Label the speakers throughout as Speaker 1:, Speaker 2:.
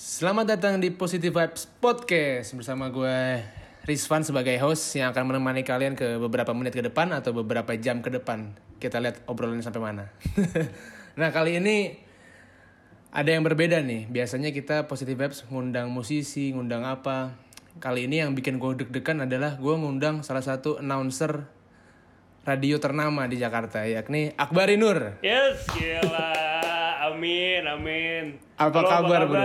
Speaker 1: Selamat datang di Positive Vibes Podcast bersama gue Rizvan sebagai host yang akan menemani kalian ke beberapa menit ke depan atau beberapa jam ke depan. Kita lihat obrolannya sampai mana. nah kali ini ada yang berbeda nih. Biasanya kita Positive Vibes ngundang musisi, ngundang apa. Kali ini yang bikin gue deg-degan adalah gue ngundang salah satu announcer radio ternama di Jakarta yakni Akbari Nur.
Speaker 2: Yes, gila. Amin, amin.
Speaker 1: Apa
Speaker 2: Halo,
Speaker 1: kabar, bro?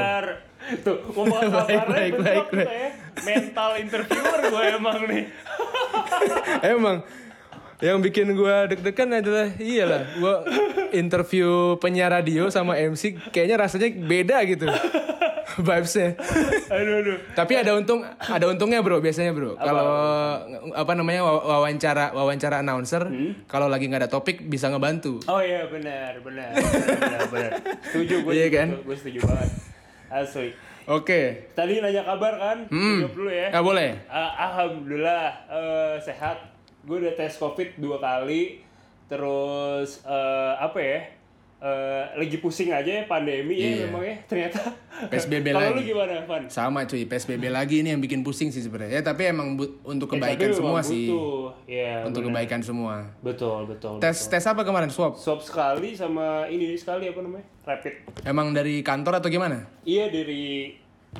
Speaker 2: Tuh, ngomong kabarnya
Speaker 1: baik, baik, baik.
Speaker 2: ya. Mental interviewer gue emang nih.
Speaker 1: Emang yang bikin gue deg-degan adalah iyalah gue interview penyiar radio sama MC kayaknya rasanya beda gitu vibesnya.
Speaker 2: Aduh, aduh.
Speaker 1: Tapi ada untung ada untungnya bro biasanya bro. Kalau apa namanya waw- wawancara wawancara announcer kalau lagi nggak ada topik bisa ngebantu.
Speaker 2: Oh iya, benar, benar. Benar, benar. Setuju gue.
Speaker 1: Iya kan?
Speaker 2: Gue setuju banget. Asli.
Speaker 1: Oke.
Speaker 2: Tadi nanya kabar kan?
Speaker 1: Hmm.
Speaker 2: Jawab dulu ya.
Speaker 1: Ah boleh.
Speaker 2: Ah, Alhamdulillah eh, sehat. Gue udah tes covid dua kali. Terus eh, apa ya? Eh, lagi pusing aja ya pandemi
Speaker 1: Iya.
Speaker 2: ya memang ya ternyata.
Speaker 1: PSBB
Speaker 2: Kalau lu
Speaker 1: lagi.
Speaker 2: gimana, Van?
Speaker 1: Sama cuy PSBB lagi ini yang bikin pusing sih sebenarnya. Ya, tapi emang bu- untuk kebaikan semua sih.
Speaker 2: butuh. Iya,
Speaker 1: Untuk
Speaker 2: benar.
Speaker 1: kebaikan semua.
Speaker 2: Betul, betul.
Speaker 1: Tes
Speaker 2: betul.
Speaker 1: tes apa kemarin swab?
Speaker 2: Swab sekali sama ini sekali apa namanya? Rapid.
Speaker 1: Emang dari kantor atau gimana?
Speaker 2: Iya dari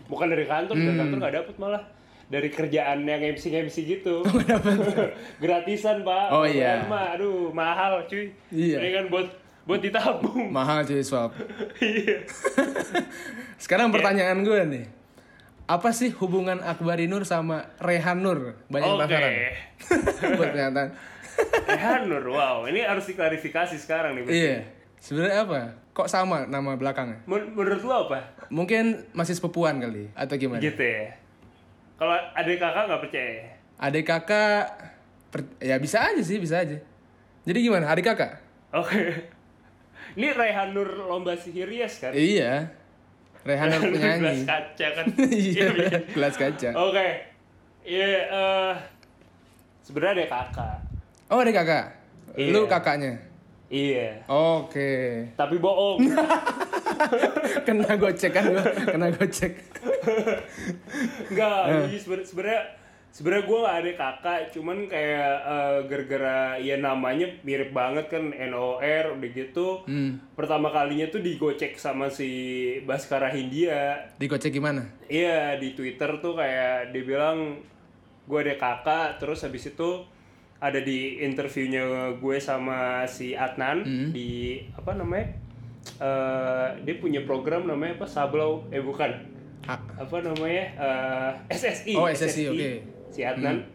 Speaker 2: bukan dari kantor, dari kantor nggak dapet malah dari kerjaan yang MC MC gitu. Gratisan pak.
Speaker 1: Oh, iya.
Speaker 2: mah, aduh mahal cuy.
Speaker 1: Iya.
Speaker 2: Ini kan buat buat ditabung.
Speaker 1: Mahal cuy swab.
Speaker 2: Iya.
Speaker 1: Sekarang pertanyaan gue nih. Apa sih hubungan Akbari Nur sama Rehan Nur? Banyak
Speaker 2: Oke.
Speaker 1: penasaran. Buat pernyataan.
Speaker 2: Rehan Nur, wow, ini harus diklarifikasi sekarang nih. berarti.
Speaker 1: Iya. Sebenarnya apa? Kok sama nama belakangnya?
Speaker 2: Men- menurut lu apa?
Speaker 1: Mungkin masih sepupuan kali atau gimana?
Speaker 2: Gitu ya. Kalau adik kakak nggak percaya.
Speaker 1: Adik kakak per- ya bisa aja sih, bisa aja. Jadi gimana? Adik kakak?
Speaker 2: Oke. Ini Rehan Nur lomba sihir yes kan?
Speaker 1: Iya. Rehan Nur
Speaker 2: Gelas
Speaker 1: penyanyi.
Speaker 2: kaca kan.
Speaker 1: Iya,
Speaker 2: iya.
Speaker 1: gelas kaca.
Speaker 2: Oke. Iya, eh sebenarnya ada kakak.
Speaker 1: Oh, adik kakak.
Speaker 2: Iya.
Speaker 1: Lu kakaknya.
Speaker 2: Iya.
Speaker 1: Oke.
Speaker 2: Tapi bohong.
Speaker 1: kena gocek kan gua, kena gocek.
Speaker 2: Enggak, seben- sebenarnya sebenarnya gue gak ada kakak, cuman kayak eh, gara-gara ya namanya mirip banget kan NOR udah gitu.
Speaker 1: Hmm.
Speaker 2: Pertama kalinya tuh digocek sama si Baskara Hindia.
Speaker 1: Digocek gimana?
Speaker 2: Iya di Twitter tuh kayak dia bilang gue ada kakak terus habis itu ada di interviewnya gue sama si Adnan
Speaker 1: Hmm.
Speaker 2: di apa namanya Eh, dia punya program namanya apa Sablau eh bukan apa namanya Eh, SSI
Speaker 1: Oh, SSI, oke.
Speaker 2: Si Adnan.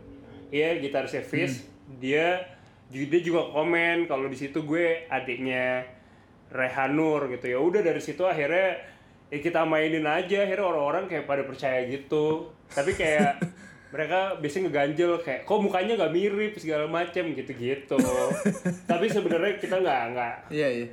Speaker 2: Iya gitaris Fizz. Dia dia juga komen kalau di situ gue adiknya Rehanur gitu. Ya udah dari situ akhirnya ya kita mainin aja. Akhirnya orang-orang kayak pada percaya gitu. Tapi kayak mereka biasanya ngeganjel kayak kok mukanya nggak mirip segala macem? gitu-gitu. Tapi sebenarnya kita nggak nggak
Speaker 1: iya iya.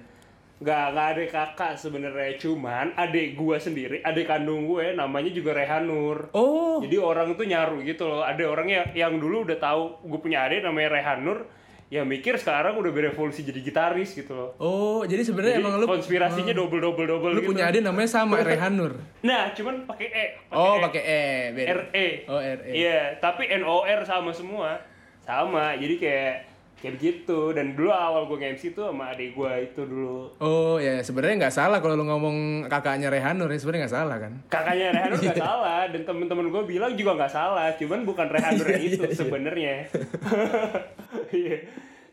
Speaker 2: Nggak nggak ada kakak sebenarnya cuman adik gue sendiri adik kandung gue namanya juga Rehanur
Speaker 1: Oh,
Speaker 2: jadi orang tuh nyaru gitu loh. Ada orang yang, yang dulu udah tahu gue punya adik namanya Rehanur, ya mikir sekarang udah berevolusi jadi gitaris gitu loh.
Speaker 1: oh, jadi sebenarnya emang lu
Speaker 2: konspirasinya double double double
Speaker 1: lu
Speaker 2: gitu.
Speaker 1: punya adik namanya sama Rehan Nur.
Speaker 2: Nah, cuman pakai E.
Speaker 1: Oh,
Speaker 2: E.
Speaker 1: pakai E, beda.
Speaker 2: RE.
Speaker 1: Oh, RE.
Speaker 2: Iya, tapi NOR sama semua. Sama. Jadi kayak kayak begitu dan dulu awal gue nge-MC tuh sama adik gue itu dulu.
Speaker 1: Oh, ya sebenarnya nggak salah kalau lu ngomong kakaknya Rehan Nur, ya sebenarnya nggak salah kan?
Speaker 2: kakaknya Rehanur
Speaker 1: Iya.
Speaker 2: nggak salah dan temen-temen gue bilang juga nggak salah cuman bukan Rehanur yang itu sebenarnya Iya.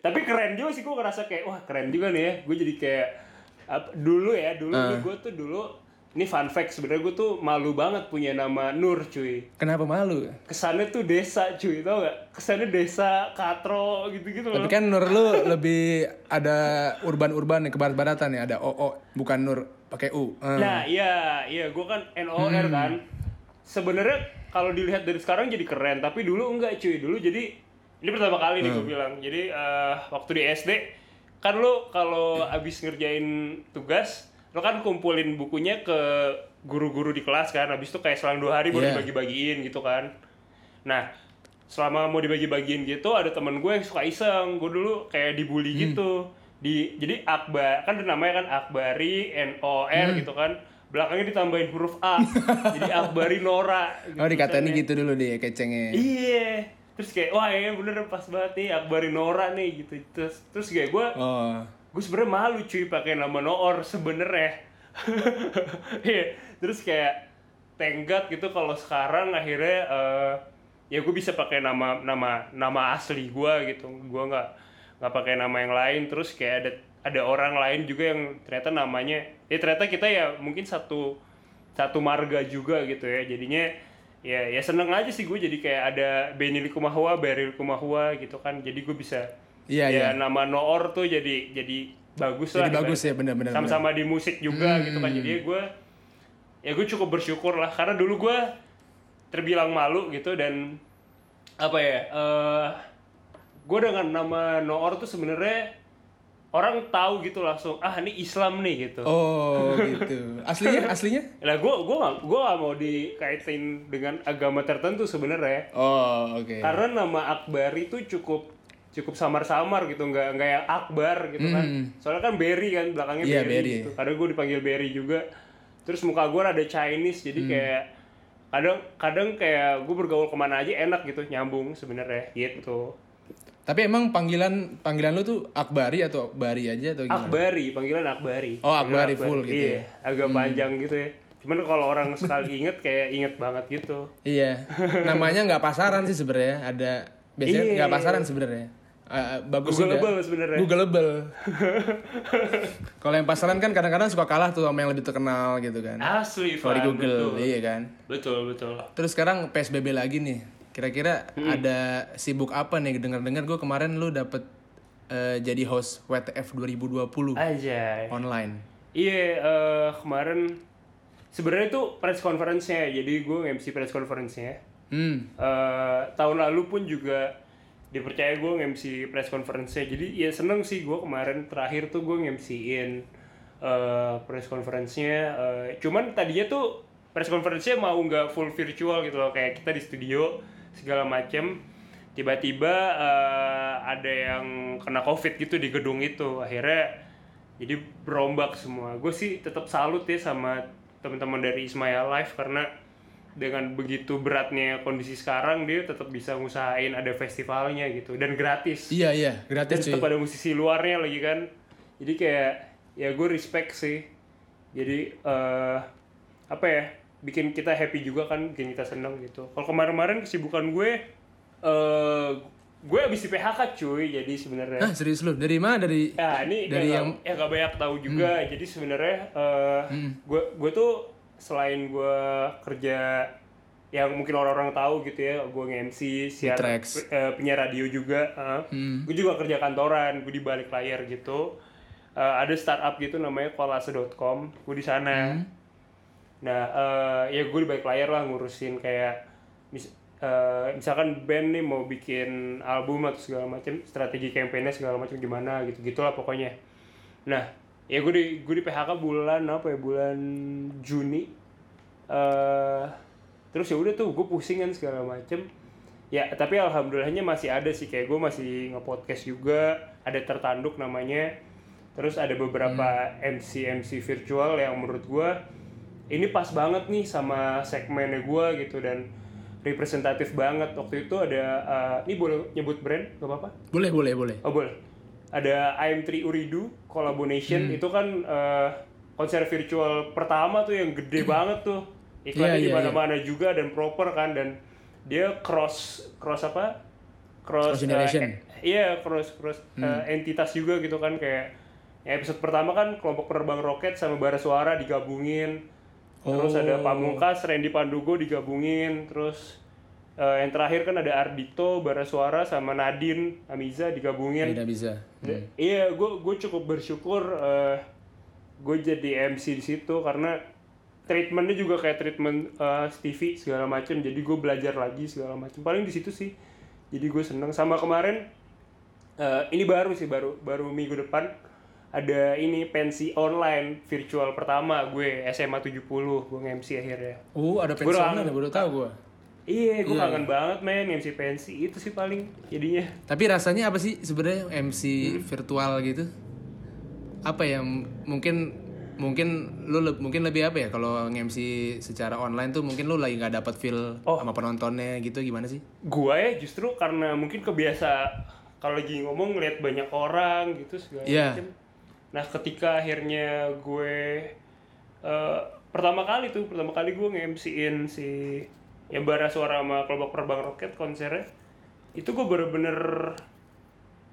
Speaker 2: tapi keren juga sih gue ngerasa kayak wah keren juga nih ya gue jadi kayak dulu ya dulu
Speaker 1: Ah.
Speaker 2: gue tuh dulu ini fun fact sebenarnya gue tuh malu banget punya nama Nur cuy
Speaker 1: Kenapa malu?
Speaker 2: kesannya tuh desa cuy tau gak kesannya desa katro gitu-gitu
Speaker 1: Tapi
Speaker 2: loh
Speaker 1: kan Nur lu lebih ada urban-urban nih, ke barat-baratan nih, ada OO, bukan Nur pakai U. Hmm.
Speaker 2: Nah, iya, iya, gue kan NOR kan. Sebenarnya kalau dilihat dari sekarang jadi keren, tapi dulu enggak cuy. Dulu jadi ini pertama kali nih gue bilang. Jadi eh, waktu di SD kan lo kalau abis ngerjain tugas, lo kan kumpulin bukunya ke guru-guru di kelas kan. Abis itu kayak selang dua hari baru
Speaker 1: Iya.
Speaker 2: dibagi-bagiin gitu kan. Nah, selama mau dibagi-bagiin gitu ada temen gue yang suka iseng. Gue dulu kayak dibully gitu. Di jadi Akbar kan namanya kan Akbari NOR gitu kan. belakangnya ditambahin huruf A jadi Akbari Nora
Speaker 1: Oh dikatain gitu dulu deh kecengnya.
Speaker 2: iya terus kayak wah ya bener pas banget nih Akbari Nora nih gitu terus terus kayak gue
Speaker 1: Oh.
Speaker 2: Gue sebenarnya malu cuy pakai nama Noor sebenernya Iya, terus kayak tenggat gitu kalau sekarang akhirnya eh, ya gue bisa pakai nama nama nama asli gue gitu. Gue nggak nggak pakai nama yang lain. Terus kayak ada ada orang lain juga yang ternyata namanya ya ternyata kita ya mungkin satu satu marga juga gitu ya. Jadinya ya ya seneng aja sih gue jadi kayak ada Benny Likumahua, Berry Likumahua gitu kan. Jadi gue bisa
Speaker 1: Iya,
Speaker 2: ya
Speaker 1: iya.
Speaker 2: nama Noor tuh jadi jadi bagus
Speaker 1: Jadi
Speaker 2: lah
Speaker 1: bagus
Speaker 2: ibarat-
Speaker 1: ya, benar-benar,
Speaker 2: sama-sama di musik juga
Speaker 1: Hmm.
Speaker 2: gitu kan jadi gue ya gue cukup bersyukur lah karena dulu gue terbilang malu gitu dan apa ya eh gue dengan nama Noor tuh sebenarnya orang tahu gitu langsung ah ini Islam nih gitu
Speaker 1: Oh gitu. Aslinya aslinya?
Speaker 2: lah gue gue gak, gue gak mau dikaitin dengan agama tertentu sebenarnya
Speaker 1: Oh oke.
Speaker 2: karena nama Akbar itu cukup cukup samar-samar gitu nggak nggak yang Akbar gitu kan soalnya kan Berry kan belakangnya
Speaker 1: Hmm. Iya,
Speaker 2: Berry,
Speaker 1: Berry.
Speaker 2: gitu kadang gue dipanggil Berry juga terus muka gue ada Chinese jadi
Speaker 1: Hmm.
Speaker 2: kayak kadang kadang kayak gue bergaul ke mana aja enak gitu nyambung sebenarnya gitu
Speaker 1: Tapi emang panggilan panggilan lu tuh Akbari atau Bari aja atau gimana?
Speaker 2: Akbari panggilan Akbari
Speaker 1: Oh,
Speaker 2: Panggilan
Speaker 1: Akbari full gitu
Speaker 2: iya agak panjang gitu ya cuman kalau orang sekali inget kayak inget banget gitu
Speaker 1: Iya. Namanya nggak pasaran sih sebenarnya. Ada biasanya
Speaker 2: Iya.
Speaker 1: nggak pasaran sebenarnya. Eh, bagus
Speaker 2: Googleable
Speaker 1: juga.
Speaker 2: sebenarnya.
Speaker 1: Googleable. Kalau yang pasaran kan kadang-kadang suka kalah tuh sama yang lebih terkenal gitu kan.
Speaker 2: asli
Speaker 1: Kalau di Google,
Speaker 2: betul.
Speaker 1: iya kan.
Speaker 2: betul betul
Speaker 1: Terus sekarang PSBB lagi nih. Kira-kira
Speaker 2: Hmm.
Speaker 1: ada sibuk apa nih? Dengar-dengar gue kemarin lu dapet eh, jadi host WTF 2020
Speaker 2: aja
Speaker 1: online.
Speaker 2: Iya, eh, kemarin sebenarnya itu press conference-nya, jadi gue MC press conference-nya.
Speaker 1: Hmm.
Speaker 2: Eh, tahun lalu pun juga dipercaya gue MC press conference-nya, jadi ya seneng sih gue kemarin terakhir tuh gue MC-in eh, press conference-nya. Eh, cuman tadinya tuh press conference-nya mau nggak full virtual gitu loh, kayak kita di studio segala macem. Tiba-tiba eh, ada yang kena covid gitu di gedung itu, akhirnya jadi berombak semua gue sih tetap salut ya sama teman-teman dari Ismail Live karena dengan begitu beratnya kondisi sekarang dia tetap bisa ngusahain ada festivalnya gitu dan gratis
Speaker 1: Iya iya,
Speaker 2: dan
Speaker 1: gratis cuy.
Speaker 2: tetap ada musisi luarnya lagi kan jadi kayak ya gue respect sih jadi eh apa ya bikin kita happy juga kan bikin kita seneng gitu kalau kemarin-kemarin kesibukan gue eh gue abis di PHK cuy jadi sebenarnya
Speaker 1: Hah, serius lu? Dari mana? Dari
Speaker 2: Ya ini
Speaker 1: Dari
Speaker 2: yang
Speaker 1: yang- Hmm.
Speaker 2: ya gak banyak tahu juga. Jadi sebenarnya gue gue tuh selain gue kerja yang mungkin orang-orang tahu gitu ya, gue nge-MC, siar eh, penyiar radio juga. Gue juga kerja kantoran, gue di balik layar gitu. Eh, ada startup gitu namanya kolase.com, gue di sana. Nah, eh, ya gue di balik layar lah ngurusin kayak mis- eh, misalkan band nih mau bikin album atau segala macam, strategi kampanye segala macam gimana gitu gitulah pokoknya. Nah, ya gue di gue di PHK bulan apa ya bulan Juni. eh terus ya udah tuh gue pusing kan segala macem. Ya tapi alhamdulillahnya masih ada sih kayak gue masih nge-podcast juga, ada tertanduk namanya. Terus ada beberapa MC MC virtual yang menurut gue ini pas banget nih sama segmennya gue gitu dan representatif banget waktu itu ada uh, ini boleh nyebut brand gak apa-apa
Speaker 1: boleh boleh boleh.
Speaker 2: oh boleh ada IM3 Uridu collaboration
Speaker 1: Hmm.
Speaker 2: itu kan uh, konser virtual pertama tuh yang gede banget tuh iklannya
Speaker 1: Iya,
Speaker 2: di
Speaker 1: iya,
Speaker 2: mana-mana juga dan proper kan dan dia cross cross apa cross,
Speaker 1: Cross generation. Hmm.
Speaker 2: uh, iya cross cross uh, entitas juga gitu kan kayak ya episode pertama kan kelompok penerbang roket sama bara suara digabungin terus ada
Speaker 1: Oh.
Speaker 2: Pamungkas, Randy Pandugo digabungin, terus eh, yang terakhir kan ada Ardito, Bara Suara sama Nadine, Amiza digabungin.
Speaker 1: Tidak bisa.
Speaker 2: Da- Iya, gue gue cukup bersyukur eh, gue jadi MC di situ karena treatmentnya juga kayak treatment eh, Stevie segala macam. Jadi gue belajar lagi segala macam. Paling di situ sih. Jadi gue seneng. Sama kemarin eh, ini baru sih baru baru minggu depan ada ini pensi online virtual pertama gue SMA 70 gue nge-MC akhirnya.
Speaker 1: Oh, ada
Speaker 2: kangen.
Speaker 1: ya, baru tahu gua.
Speaker 2: Iya, gue kangen banget men MC pensi itu sih paling jadinya.
Speaker 1: Tapi rasanya apa sih sebenarnya MC
Speaker 2: Hmm.
Speaker 1: virtual gitu? Apa ya mungkin mungkin lu le- mungkin lebih apa ya kalau nge-MC secara online tuh mungkin lu lagi nggak dapat feel
Speaker 2: Oh.
Speaker 1: sama penontonnya gitu gimana sih?
Speaker 2: Gua ya justru karena mungkin kebiasa kalau lagi ngomong ngeliat banyak orang gitu segala
Speaker 1: Iya.
Speaker 2: macem. Nah ketika akhirnya gue eh, pertama kali tuh pertama kali gue nge-MC-in si yang bara suara sama kelompok perbang roket konsernya itu gue bener-bener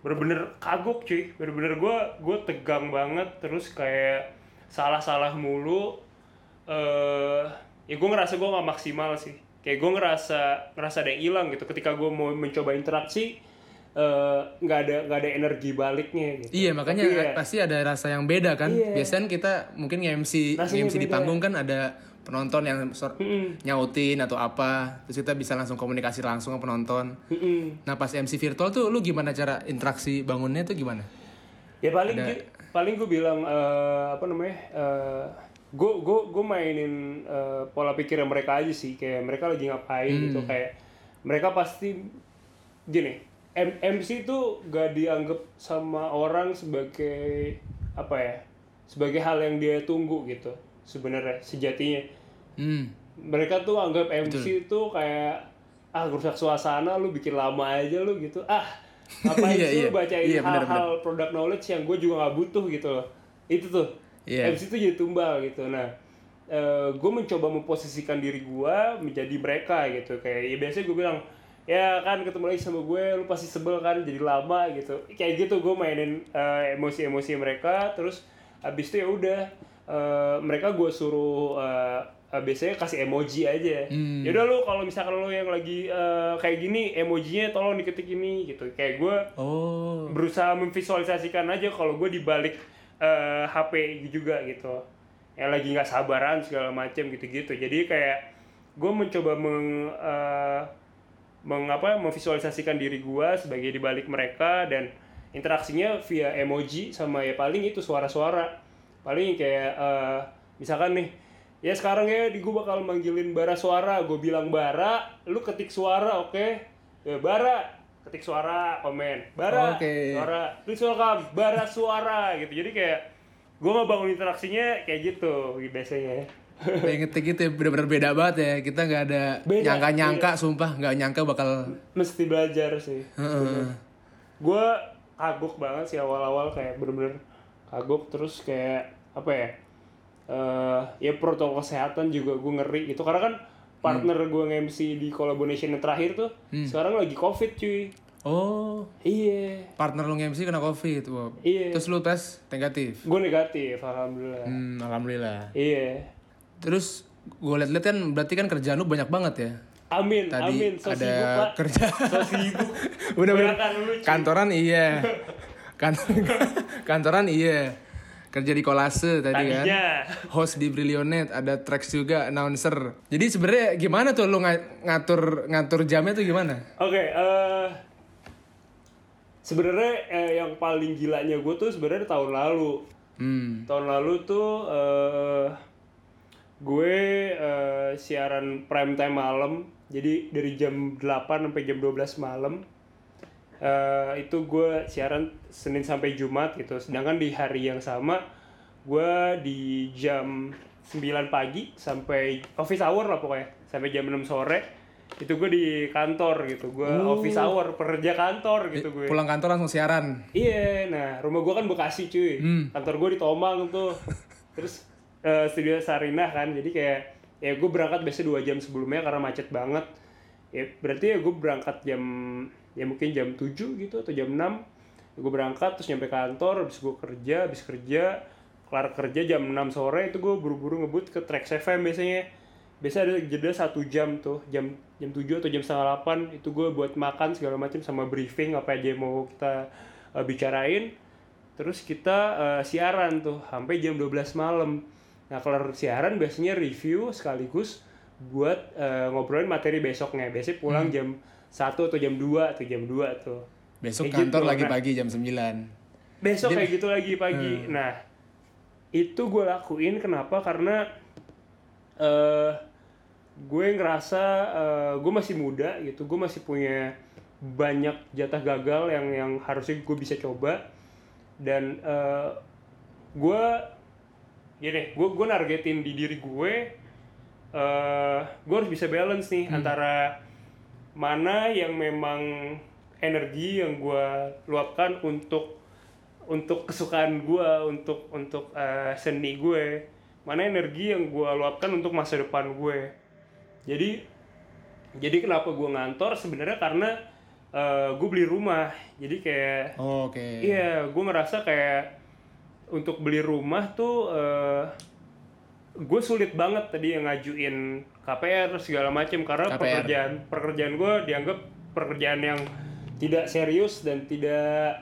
Speaker 2: bener-bener kagok cuy. Bener-bener gue gue tegang banget terus kayak salah-salah mulu. Eh ya gue ngerasa gue nggak maksimal sih. Kayak gue ngerasa ngerasa ada yang hilang gitu ketika gue mau mencoba interaksi eh, nggak ada nggak ada energi baliknya gitu.
Speaker 1: Iya makanya
Speaker 2: Tapi ya-
Speaker 1: pasti ada rasa yang beda kan.
Speaker 2: Iya.
Speaker 1: Biasanya kita mungkin nge-MC nge-MC di panggung kan ada penonton yang sor-
Speaker 2: Mm-mm.
Speaker 1: nyautin atau apa, terus kita bisa langsung komunikasi langsung sama penonton.
Speaker 2: Mm-mm.
Speaker 1: Nah pas MC virtual tuh lu gimana cara interaksi bangunnya tuh gimana?
Speaker 2: ya paling gi- paling gue bilang eh, apa namanya gue gue gue mainin eh, pola pikirnya mereka aja sih kayak mereka lagi ngapain gitu kayak mereka pasti gini M- MC itu gak dianggap sama orang sebagai apa ya sebagai hal yang dia tunggu gitu sebenarnya sejatinya.
Speaker 1: Hmm.
Speaker 2: mereka tuh anggap MC itu kayak ah rusak suasana lu bikin lama aja lu gitu. Ah
Speaker 1: Iya,
Speaker 2: sih
Speaker 1: iya.
Speaker 2: lu bacain
Speaker 1: Iya, bener,
Speaker 2: hal-hal product knowledge yang gue juga nggak butuh gitu loh. Itu tuh.
Speaker 1: Iya.
Speaker 2: MC itu jadi tumbal gitu. Nah gue mencoba memposisikan diri gue menjadi mereka gitu. Kayak ya biasanya gue bilang ya kan ketemu lagi sama gue lu pasti sebel kan jadi lama gitu. Kayak gitu gue mainin eh, emosi-emosi mereka terus abis itu ya udah eh, mereka gue suruh eh, biasanya kasih emoji aja.
Speaker 1: Hmm.
Speaker 2: yaudah lu kalau misalkan lu yang lagi eh, kayak gini emojinya tolong diketik ini gitu. Kayak gue
Speaker 1: Oh.
Speaker 2: berusaha memvisualisasikan aja kalau gue dibalik eh, HP juga gitu. Yang lagi nggak sabaran segala macem gitu-gitu. Jadi kayak gue mencoba meng eh, mengapa memvisualisasikan diri gue sebagai dibalik mereka dan interaksinya via emoji sama ya paling itu suara-suara paling kayak eh, misalkan nih ya sekarang ya di gue bakal manggilin bara suara gue bilang bara lu ketik suara oke ya bara ketik suara komen bara
Speaker 1: Oke.
Speaker 2: suara please welcome bara suara gitu jadi kayak gue ngebangun interaksinya kayak gitu biasanya
Speaker 1: Kayak ngetik gitu ya bener-bener beda banget ya. Kita nggak ada nyangka-nyangka, sumpah nggak nyangka bakal.
Speaker 2: mesti belajar sih
Speaker 1: Heeh.
Speaker 2: gue kagok banget sih awal-awal kayak bener-bener kagok terus kayak apa ya eh ya protokol kesehatan juga gue ngeri gitu karena kan partner gue nge-MC di collaboration yang terakhir tuh sekarang lagi covid cuy
Speaker 1: Oh,
Speaker 2: iya
Speaker 1: partner lu nge-MC kena covid, Bob.
Speaker 2: Iya.
Speaker 1: Terus lu tes negatif.
Speaker 2: gue negatif alhamdulillah
Speaker 1: Hmm, alhamdulillah.
Speaker 2: iya
Speaker 1: Terus gue liat-liat kan berarti kan kerjaan lu banyak banget ya.
Speaker 2: amin
Speaker 1: Tadi
Speaker 2: amin so
Speaker 1: ada
Speaker 2: sibuk pak
Speaker 1: kerja.
Speaker 2: so sibuk
Speaker 1: Bener-bener
Speaker 2: Kebanyakan lu, cuy.
Speaker 1: kantoran iya. Kan kantoran iya. Kerja di kolase tadi kan.
Speaker 2: tadinya
Speaker 1: Host di Brilionet, ada tracks juga, announcer. Jadi sebenarnya gimana tuh lu nga- ngatur ngatur jamnya tuh gimana?
Speaker 2: Oke, eh sebenarnya eh, yang paling gilanya gue tuh sebenarnya tahun lalu.
Speaker 1: Hmm.
Speaker 2: Tahun lalu tuh eh gue eh, siaran prime time malam. Jadi dari jam 8 sampai jam 12 malam. Eh itu gue siaran Senin sampai Jumat gitu. Sedangkan di hari yang sama gue di jam 9 pagi sampai office hour lah pokoknya. Sampai jam 6 sore itu gue di kantor gitu. Gue office hour pekerja kantor gitu gue.
Speaker 1: Pulang kantor langsung siaran.
Speaker 2: Iya, nah rumah gua kan Bekasi cuy.
Speaker 1: Hmm.
Speaker 2: Kantor gua di Tomang tuh. Terus eh, studio Sarinah kan, jadi kayak ya gue berangkat biasanya dua jam sebelumnya karena macet banget. Ya berarti ya gue berangkat jam ya mungkin jam 7 gitu atau jam 6 gue berangkat terus nyampe kantor habis gue kerja habis kerja kelar kerja jam 6 sore itu gue buru-buru ngebut ke Trax FM biasanya. Biasa ada jeda satu jam tuh jam jam 7 atau jam setengah 8 itu gue buat makan segala macam sama briefing apa aja yang mau kita uh, bicarain. Terus kita uh, siaran tuh sampai jam 12 malam. Nah kalau siaran biasanya review sekaligus buat uh, ngobrolin materi besoknya. Biasanya pulang jam 1 atau jam 2 atau jam 2 tuh.
Speaker 1: Besok
Speaker 2: Kayak
Speaker 1: kantor
Speaker 2: gitu.
Speaker 1: lagi
Speaker 2: Nah,
Speaker 1: pagi jam 9.
Speaker 2: besok kayak gitu lagi pagi. Nah itu gue lakuin kenapa? Karena eh gue ngerasa eh, gue masih muda gitu. Gue masih punya banyak jatah gagal yang yang harusnya gue bisa coba. Dan eh, gue gini gue gue nargetin di diri gue eh gue harus bisa balance nih antara mana yang memang energi yang gue luapkan untuk untuk kesukaan gue untuk untuk eh, seni gue mana energi yang gue luapkan untuk masa depan gue jadi jadi kenapa gue ngantor? Sebenarnya karena gue beli rumah. Jadi kayak
Speaker 1: Oh, Oke.
Speaker 2: Iya, gue ngerasa kayak untuk beli rumah tuh eh gue sulit banget tadi yang ngajuin KPR segala macem karena
Speaker 1: KPR.
Speaker 2: pekerjaan pekerjaan gue dianggap pekerjaan yang tidak serius dan tidak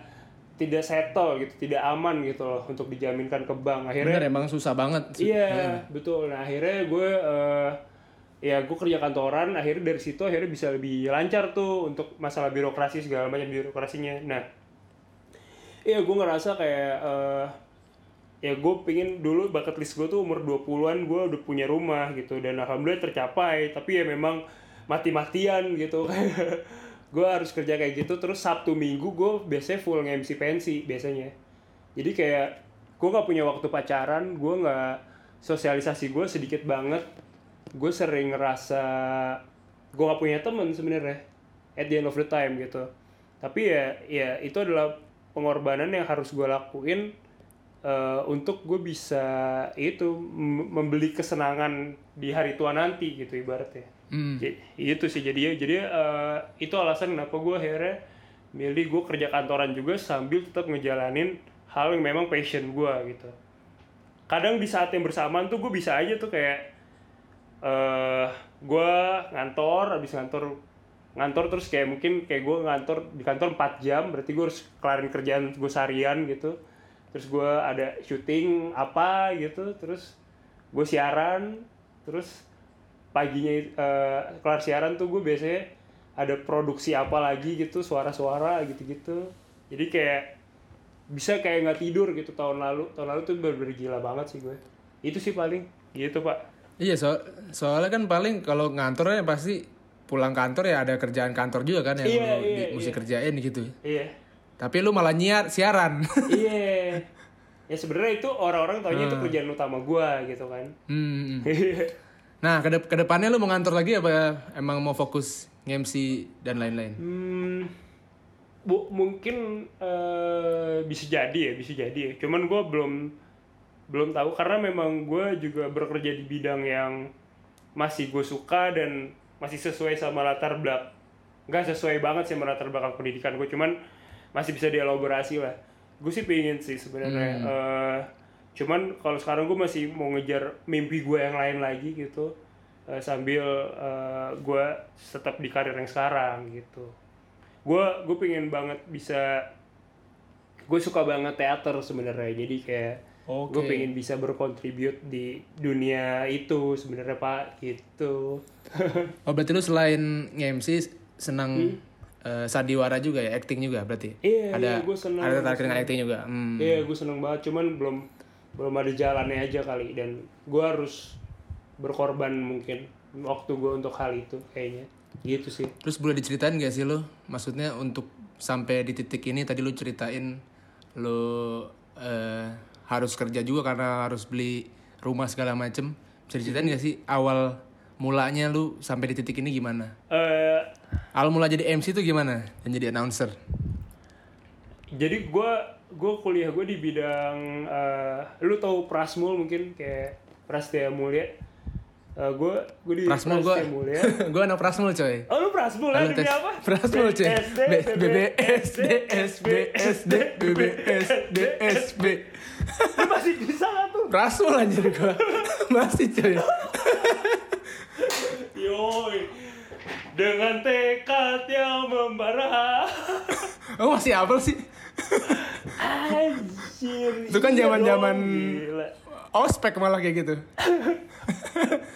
Speaker 2: tidak settle gitu, tidak aman gitu loh untuk dijaminkan ke bank. Akhirnya
Speaker 1: Bener emang susah banget.
Speaker 2: Iya, betul. Nah, akhirnya gue eh, ya gue kerja kantoran, akhirnya dari situ akhirnya bisa lebih lancar tuh untuk masalah birokrasi segala macam birokrasinya. Nah, iya gue ngerasa kayak eh, ya gue pingin dulu bucket list gue tuh umur 20-an gue udah punya rumah gitu. Dan alhamdulillah tercapai tapi ya memang mati-matian gitu. Gue harus kerja kayak gitu terus Sabtu Minggu gue biasanya full nge-MC pensi biasanya. Jadi kayak gue nggak punya waktu pacaran gue nggak sosialisasi gue sedikit banget. Gue sering ngerasa gue nggak punya temen sebenarnya at the end of the time gitu. Tapi ya ya itu adalah pengorbanan yang harus gue lakuin eh, untuk gue bisa itu mem- membeli kesenangan di hari tua nanti gitu ibaratnya.
Speaker 1: Hmm.
Speaker 2: J- itu sih jadi jadi eh, itu alasan kenapa gue akhirnya milih gue kerja kantoran juga sambil tetap ngejalanin hal yang memang passion gue gitu. Kadang di saat yang bersamaan tuh gue bisa aja tuh kayak eh gue ngantor habis ngantor ngantor terus kayak mungkin kayak gue ngantor di kantor 4 jam berarti gue harus kelarin kerjaan gue seharian gitu terus gue ada syuting apa gitu terus gue siaran terus paginya eh, kelar siaran tuh gue biasanya ada produksi apa lagi gitu suara-suara gitu-gitu. Jadi kayak bisa kayak nggak tidur gitu tahun lalu. Tahun lalu tuh bener-bener gila banget sih gue. Itu sih paling. Gitu pak.
Speaker 1: Iya so soalnya kan paling kalau ngantornya pasti pulang kantor ya ada kerjaan kantor juga kan yang
Speaker 2: Iya,
Speaker 1: lu
Speaker 2: iya,
Speaker 1: di- mesti kerjain gitu.
Speaker 2: iya.
Speaker 1: Tapi lu malah nyiar siaran.
Speaker 2: iya ya sebenarnya itu orang-orang taunya itu kerjaan utama gue gitu kan
Speaker 1: Hmm. Nah, ke ke depannya lu mau ngantor lagi apa emang mau fokus nge-MC dan lain-lain?
Speaker 2: Hmm, bu, mungkin eh, bisa jadi ya, bisa jadi ya. Cuman gue belum belum tahu karena memang gue juga bekerja di bidang yang masih gue suka dan masih sesuai sama latar belakang nggak sesuai banget sih sama latar belakang pendidikan gue cuman masih bisa dielaborasi lah gue sih pengen sih sebenarnya Eh, cuman kalau sekarang gue masih mau ngejar mimpi gue yang lain lagi gitu Eh, sambil eh, gue tetap di karir yang sekarang gitu. Gue gue pengen banget bisa gue suka banget teater sebenarnya jadi kayak gue
Speaker 1: Oke.
Speaker 2: pengen bisa berkontribut di dunia itu sebenarnya pak gitu.
Speaker 1: Oh, berarti lu selain nge-MC senang eh, sandiwara juga ya, acting juga berarti?
Speaker 2: Iya,
Speaker 1: ada
Speaker 2: iya, gua senang,
Speaker 1: ada tertarik dengan acting juga. Hmm.
Speaker 2: Iya, gue seneng banget. Cuman belum belum ada jalannya aja kali dan gue harus berkorban mungkin waktu gue untuk hal itu kayaknya. Gitu sih.
Speaker 1: Terus boleh diceritain gak sih lo? Maksudnya untuk sampai di titik ini tadi lu ceritain lu eh, harus kerja juga karena harus beli rumah segala macem. Bisa diceritain gak sih awal mulanya lu sampai di titik ini gimana?
Speaker 2: Eh,
Speaker 1: Awal mula jadi MC tuh gimana? Dan jadi announcer?
Speaker 2: jadi gue gue kuliah gue di bidang eh, lu tahu Prasmul mungkin kayak Prastia Mulia. Eh, gue gue di
Speaker 1: Prasmul gue gue anak Prasmul coy.
Speaker 2: Oh lu Prasmul ya
Speaker 1: Halo,
Speaker 2: demi apa?
Speaker 1: Prasmul coy.
Speaker 2: BSD,
Speaker 1: B- BBSD, SBSD, BBSD, SB.
Speaker 2: Lu masih bisa gak tuh?
Speaker 1: Prasmul anjir gue. Masih coy.
Speaker 2: Yoi. Dengan tekad yang membara.
Speaker 1: Oh masih apa sih?
Speaker 2: Anjir.
Speaker 1: Itu kan
Speaker 2: iya
Speaker 1: zaman-zaman ospek malah kayak gitu.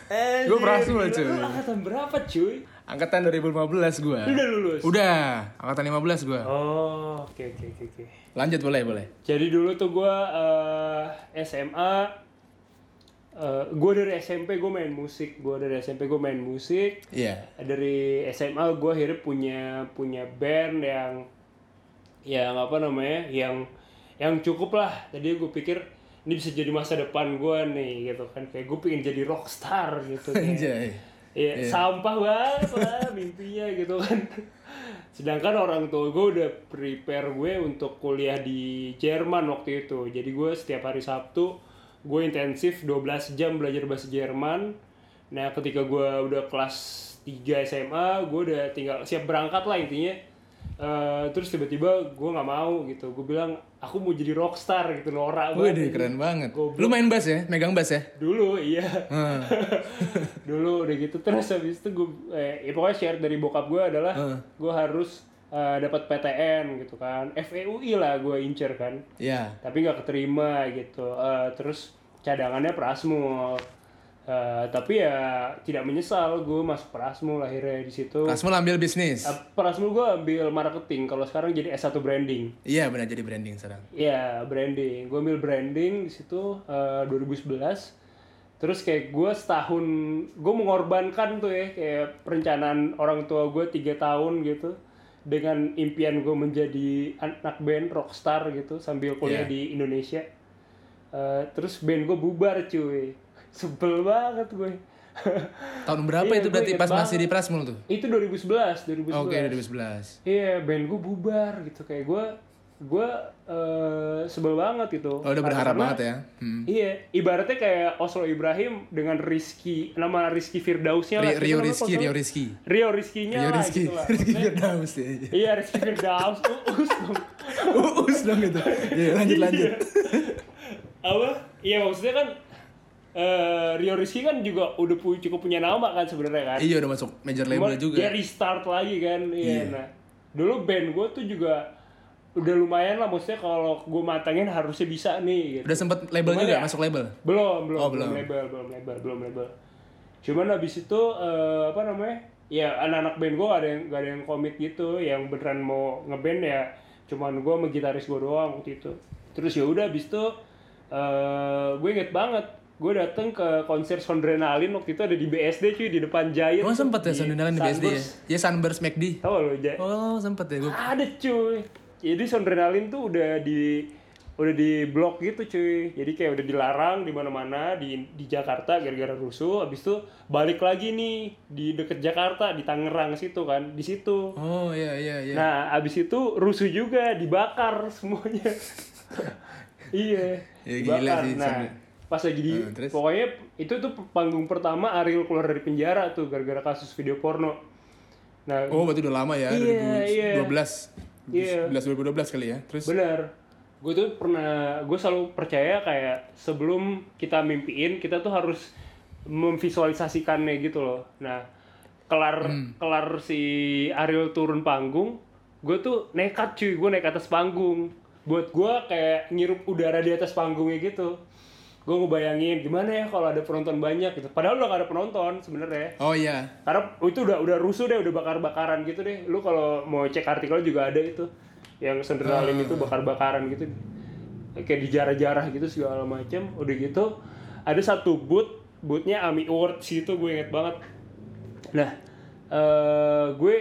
Speaker 2: Anjir,
Speaker 1: Gua Prasmul,
Speaker 2: gila.
Speaker 1: cuy.
Speaker 2: Lu angkatan berapa cuy?
Speaker 1: Angkatan 2015 gua.
Speaker 2: Lu udah lulus?
Speaker 1: Udah, angkatan 15 gua.
Speaker 2: Oh, oke oke oke oke.
Speaker 1: Lanjut boleh, boleh.
Speaker 2: Jadi dulu tuh gua eh, SMA eh, gua dari SMP gue main musik, gua dari SMP gue main musik.
Speaker 1: Iya.
Speaker 2: Dari SMA gua akhirnya punya punya band yang yang apa namanya? yang yang cukup lah. Tadi gue pikir ini bisa jadi masa depan gue nih gitu kan kayak gue pengen jadi rockstar gitu kayak,
Speaker 1: Anjay.
Speaker 2: Iya, sampah banget lah mimpinya gitu kan. Sedangkan orang tua gue udah prepare gue untuk kuliah di Jerman waktu itu. Jadi gue setiap hari Sabtu gue intensif 12 jam belajar bahasa Jerman. Nah ketika gue udah kelas 3 SMA, gue udah tinggal siap berangkat lah intinya. Eh, terus tiba-tiba gue nggak mau gitu. Gue bilang aku mau jadi rockstar gitu norak
Speaker 1: Wih,
Speaker 2: banget.
Speaker 1: keren banget.
Speaker 2: Goblok.
Speaker 1: Lu main bass ya? Megang bass ya?
Speaker 2: Dulu iya.
Speaker 1: Heeh.
Speaker 2: dulu udah gitu terus habis itu gue eh, ya pokoknya share dari bokap gue adalah
Speaker 1: Heeh.
Speaker 2: gue harus eh, dapat PTN gitu kan FEUI lah gue incer kan
Speaker 1: Iya.
Speaker 2: tapi nggak keterima gitu Eh, terus cadangannya Prasmul Eh, tapi ya tidak menyesal gue masuk Prasmul akhirnya di situ
Speaker 1: Kasmul ambil bisnis.
Speaker 2: Eh, Prasmul gue ambil marketing kalau sekarang jadi S1 branding
Speaker 1: Iya, benar jadi branding sekarang.
Speaker 2: Iya, branding. Gue ambil branding di situ eh, 2011. Terus kayak gue setahun, gue mengorbankan tuh ya kayak perencanaan orang tua gue tiga tahun gitu dengan impian gue menjadi anak band rockstar gitu sambil kuliah
Speaker 1: Iya.
Speaker 2: di Indonesia. Eh, terus band gue bubar cuy, sebel banget gue.
Speaker 1: Tahun berapa
Speaker 2: Iya,
Speaker 1: itu berarti pas masih di Prasmul tuh?
Speaker 2: Itu 2011, 2011.
Speaker 1: Oke, 2011.
Speaker 2: Iya, band gue bubar gitu kayak gue gue eh, sebel banget gitu.
Speaker 1: Oh, udah berharap
Speaker 2: Karena-
Speaker 1: banget ya. Hmm.
Speaker 2: Iya, ibaratnya kayak Oslo Ibrahim dengan Rizky, nama Rizky Firdausnya lah.
Speaker 1: Ri- Rio
Speaker 2: Itu namanya
Speaker 1: Rizky, Rio? Rizky.
Speaker 2: Rio Rizkynya
Speaker 1: Rio
Speaker 2: lah
Speaker 1: Rizky.
Speaker 2: gitu lah.
Speaker 1: Rizky Firdaus ya.
Speaker 2: Iya, Rizky Firdaus, uus dong.
Speaker 1: Uus dong itu. Iya, lanjut lanjut.
Speaker 2: Apa? Iya maksudnya kan eh, Rio Rizky kan juga udah pu- cukup punya nama kan sebenarnya kan.
Speaker 1: Iya, udah masuk major
Speaker 2: Cuma
Speaker 1: label juga.
Speaker 2: Dia restart lagi kan. Iya.
Speaker 1: Iya.
Speaker 2: Nah, dulu band gue tuh juga udah lumayan lah maksudnya kalau gue matangin harusnya bisa nih gitu.
Speaker 1: Udah sempet label
Speaker 2: Cuman
Speaker 1: juga,
Speaker 2: ya-
Speaker 1: masuk label.
Speaker 2: Belum, belum,
Speaker 1: Oh,
Speaker 2: belum
Speaker 1: belum.
Speaker 2: label, belum label, belum label. Cuman habis itu eh, apa namanya? Ya anak-anak band gue gak ada yang gak ada yang komit gitu, yang beneran mau ngeband ya. Cuman gue sama gitaris gue doang waktu itu. Terus ya udah habis itu eh gue inget banget gue dateng ke konser Sondrenalin waktu itu ada di BSD cuy di depan Giant.
Speaker 1: Oh, sempet ya
Speaker 2: Di
Speaker 1: Sondenalan di BSD ya?
Speaker 2: Sunburst.
Speaker 1: Ya Sunburst McD.
Speaker 2: Tahu lo, Jay?
Speaker 1: Oh, sempet ya. Gua...
Speaker 2: Ada cuy. Jadi Sondrenalin tuh udah di udah di blok gitu cuy. Jadi kayak udah dilarang di mana-mana di di Jakarta gara-gara rusuh. Habis itu balik lagi nih di deket Jakarta di Tangerang situ kan. Di situ.
Speaker 1: Oh, iya iya iya.
Speaker 2: Nah, abis itu rusuh juga dibakar semuanya. iya.
Speaker 1: Ya, gila
Speaker 2: dibakar.
Speaker 1: sih,
Speaker 2: Nah, pas lagi di
Speaker 1: terus?
Speaker 2: pokoknya itu tuh panggung pertama Ariel keluar dari penjara tuh gara-gara kasus video porno. Nah,
Speaker 1: Oh, berarti udah lama ya,
Speaker 2: Iya, iya.
Speaker 1: 2012.
Speaker 2: Iya.
Speaker 1: 11 2012 kali ya. Terus
Speaker 2: Bener. Gue tuh pernah, gue selalu percaya kayak sebelum kita mimpiin, kita tuh harus memvisualisasikannya gitu loh. Nah, kelar kelar si Ariel turun panggung, gue tuh nekat cuy, gue naik atas panggung. Buat gue kayak ngirup udara di atas panggungnya gitu. Gue ngebayangin gimana ya kalau ada penonton banyak gitu. Padahal udah gak ada penonton sebenarnya.
Speaker 1: Oh iya.
Speaker 2: Karena itu udah udah rusuh deh, udah bakar-bakaran gitu deh. Lu kalau mau cek artikel juga ada itu yang senderalin itu bakar-bakaran gitu. Kayak dijarah-jarah gitu segala macam. Udah gitu ada satu booth, boothnya Ami Awards itu gue inget banget. Nah, eh gue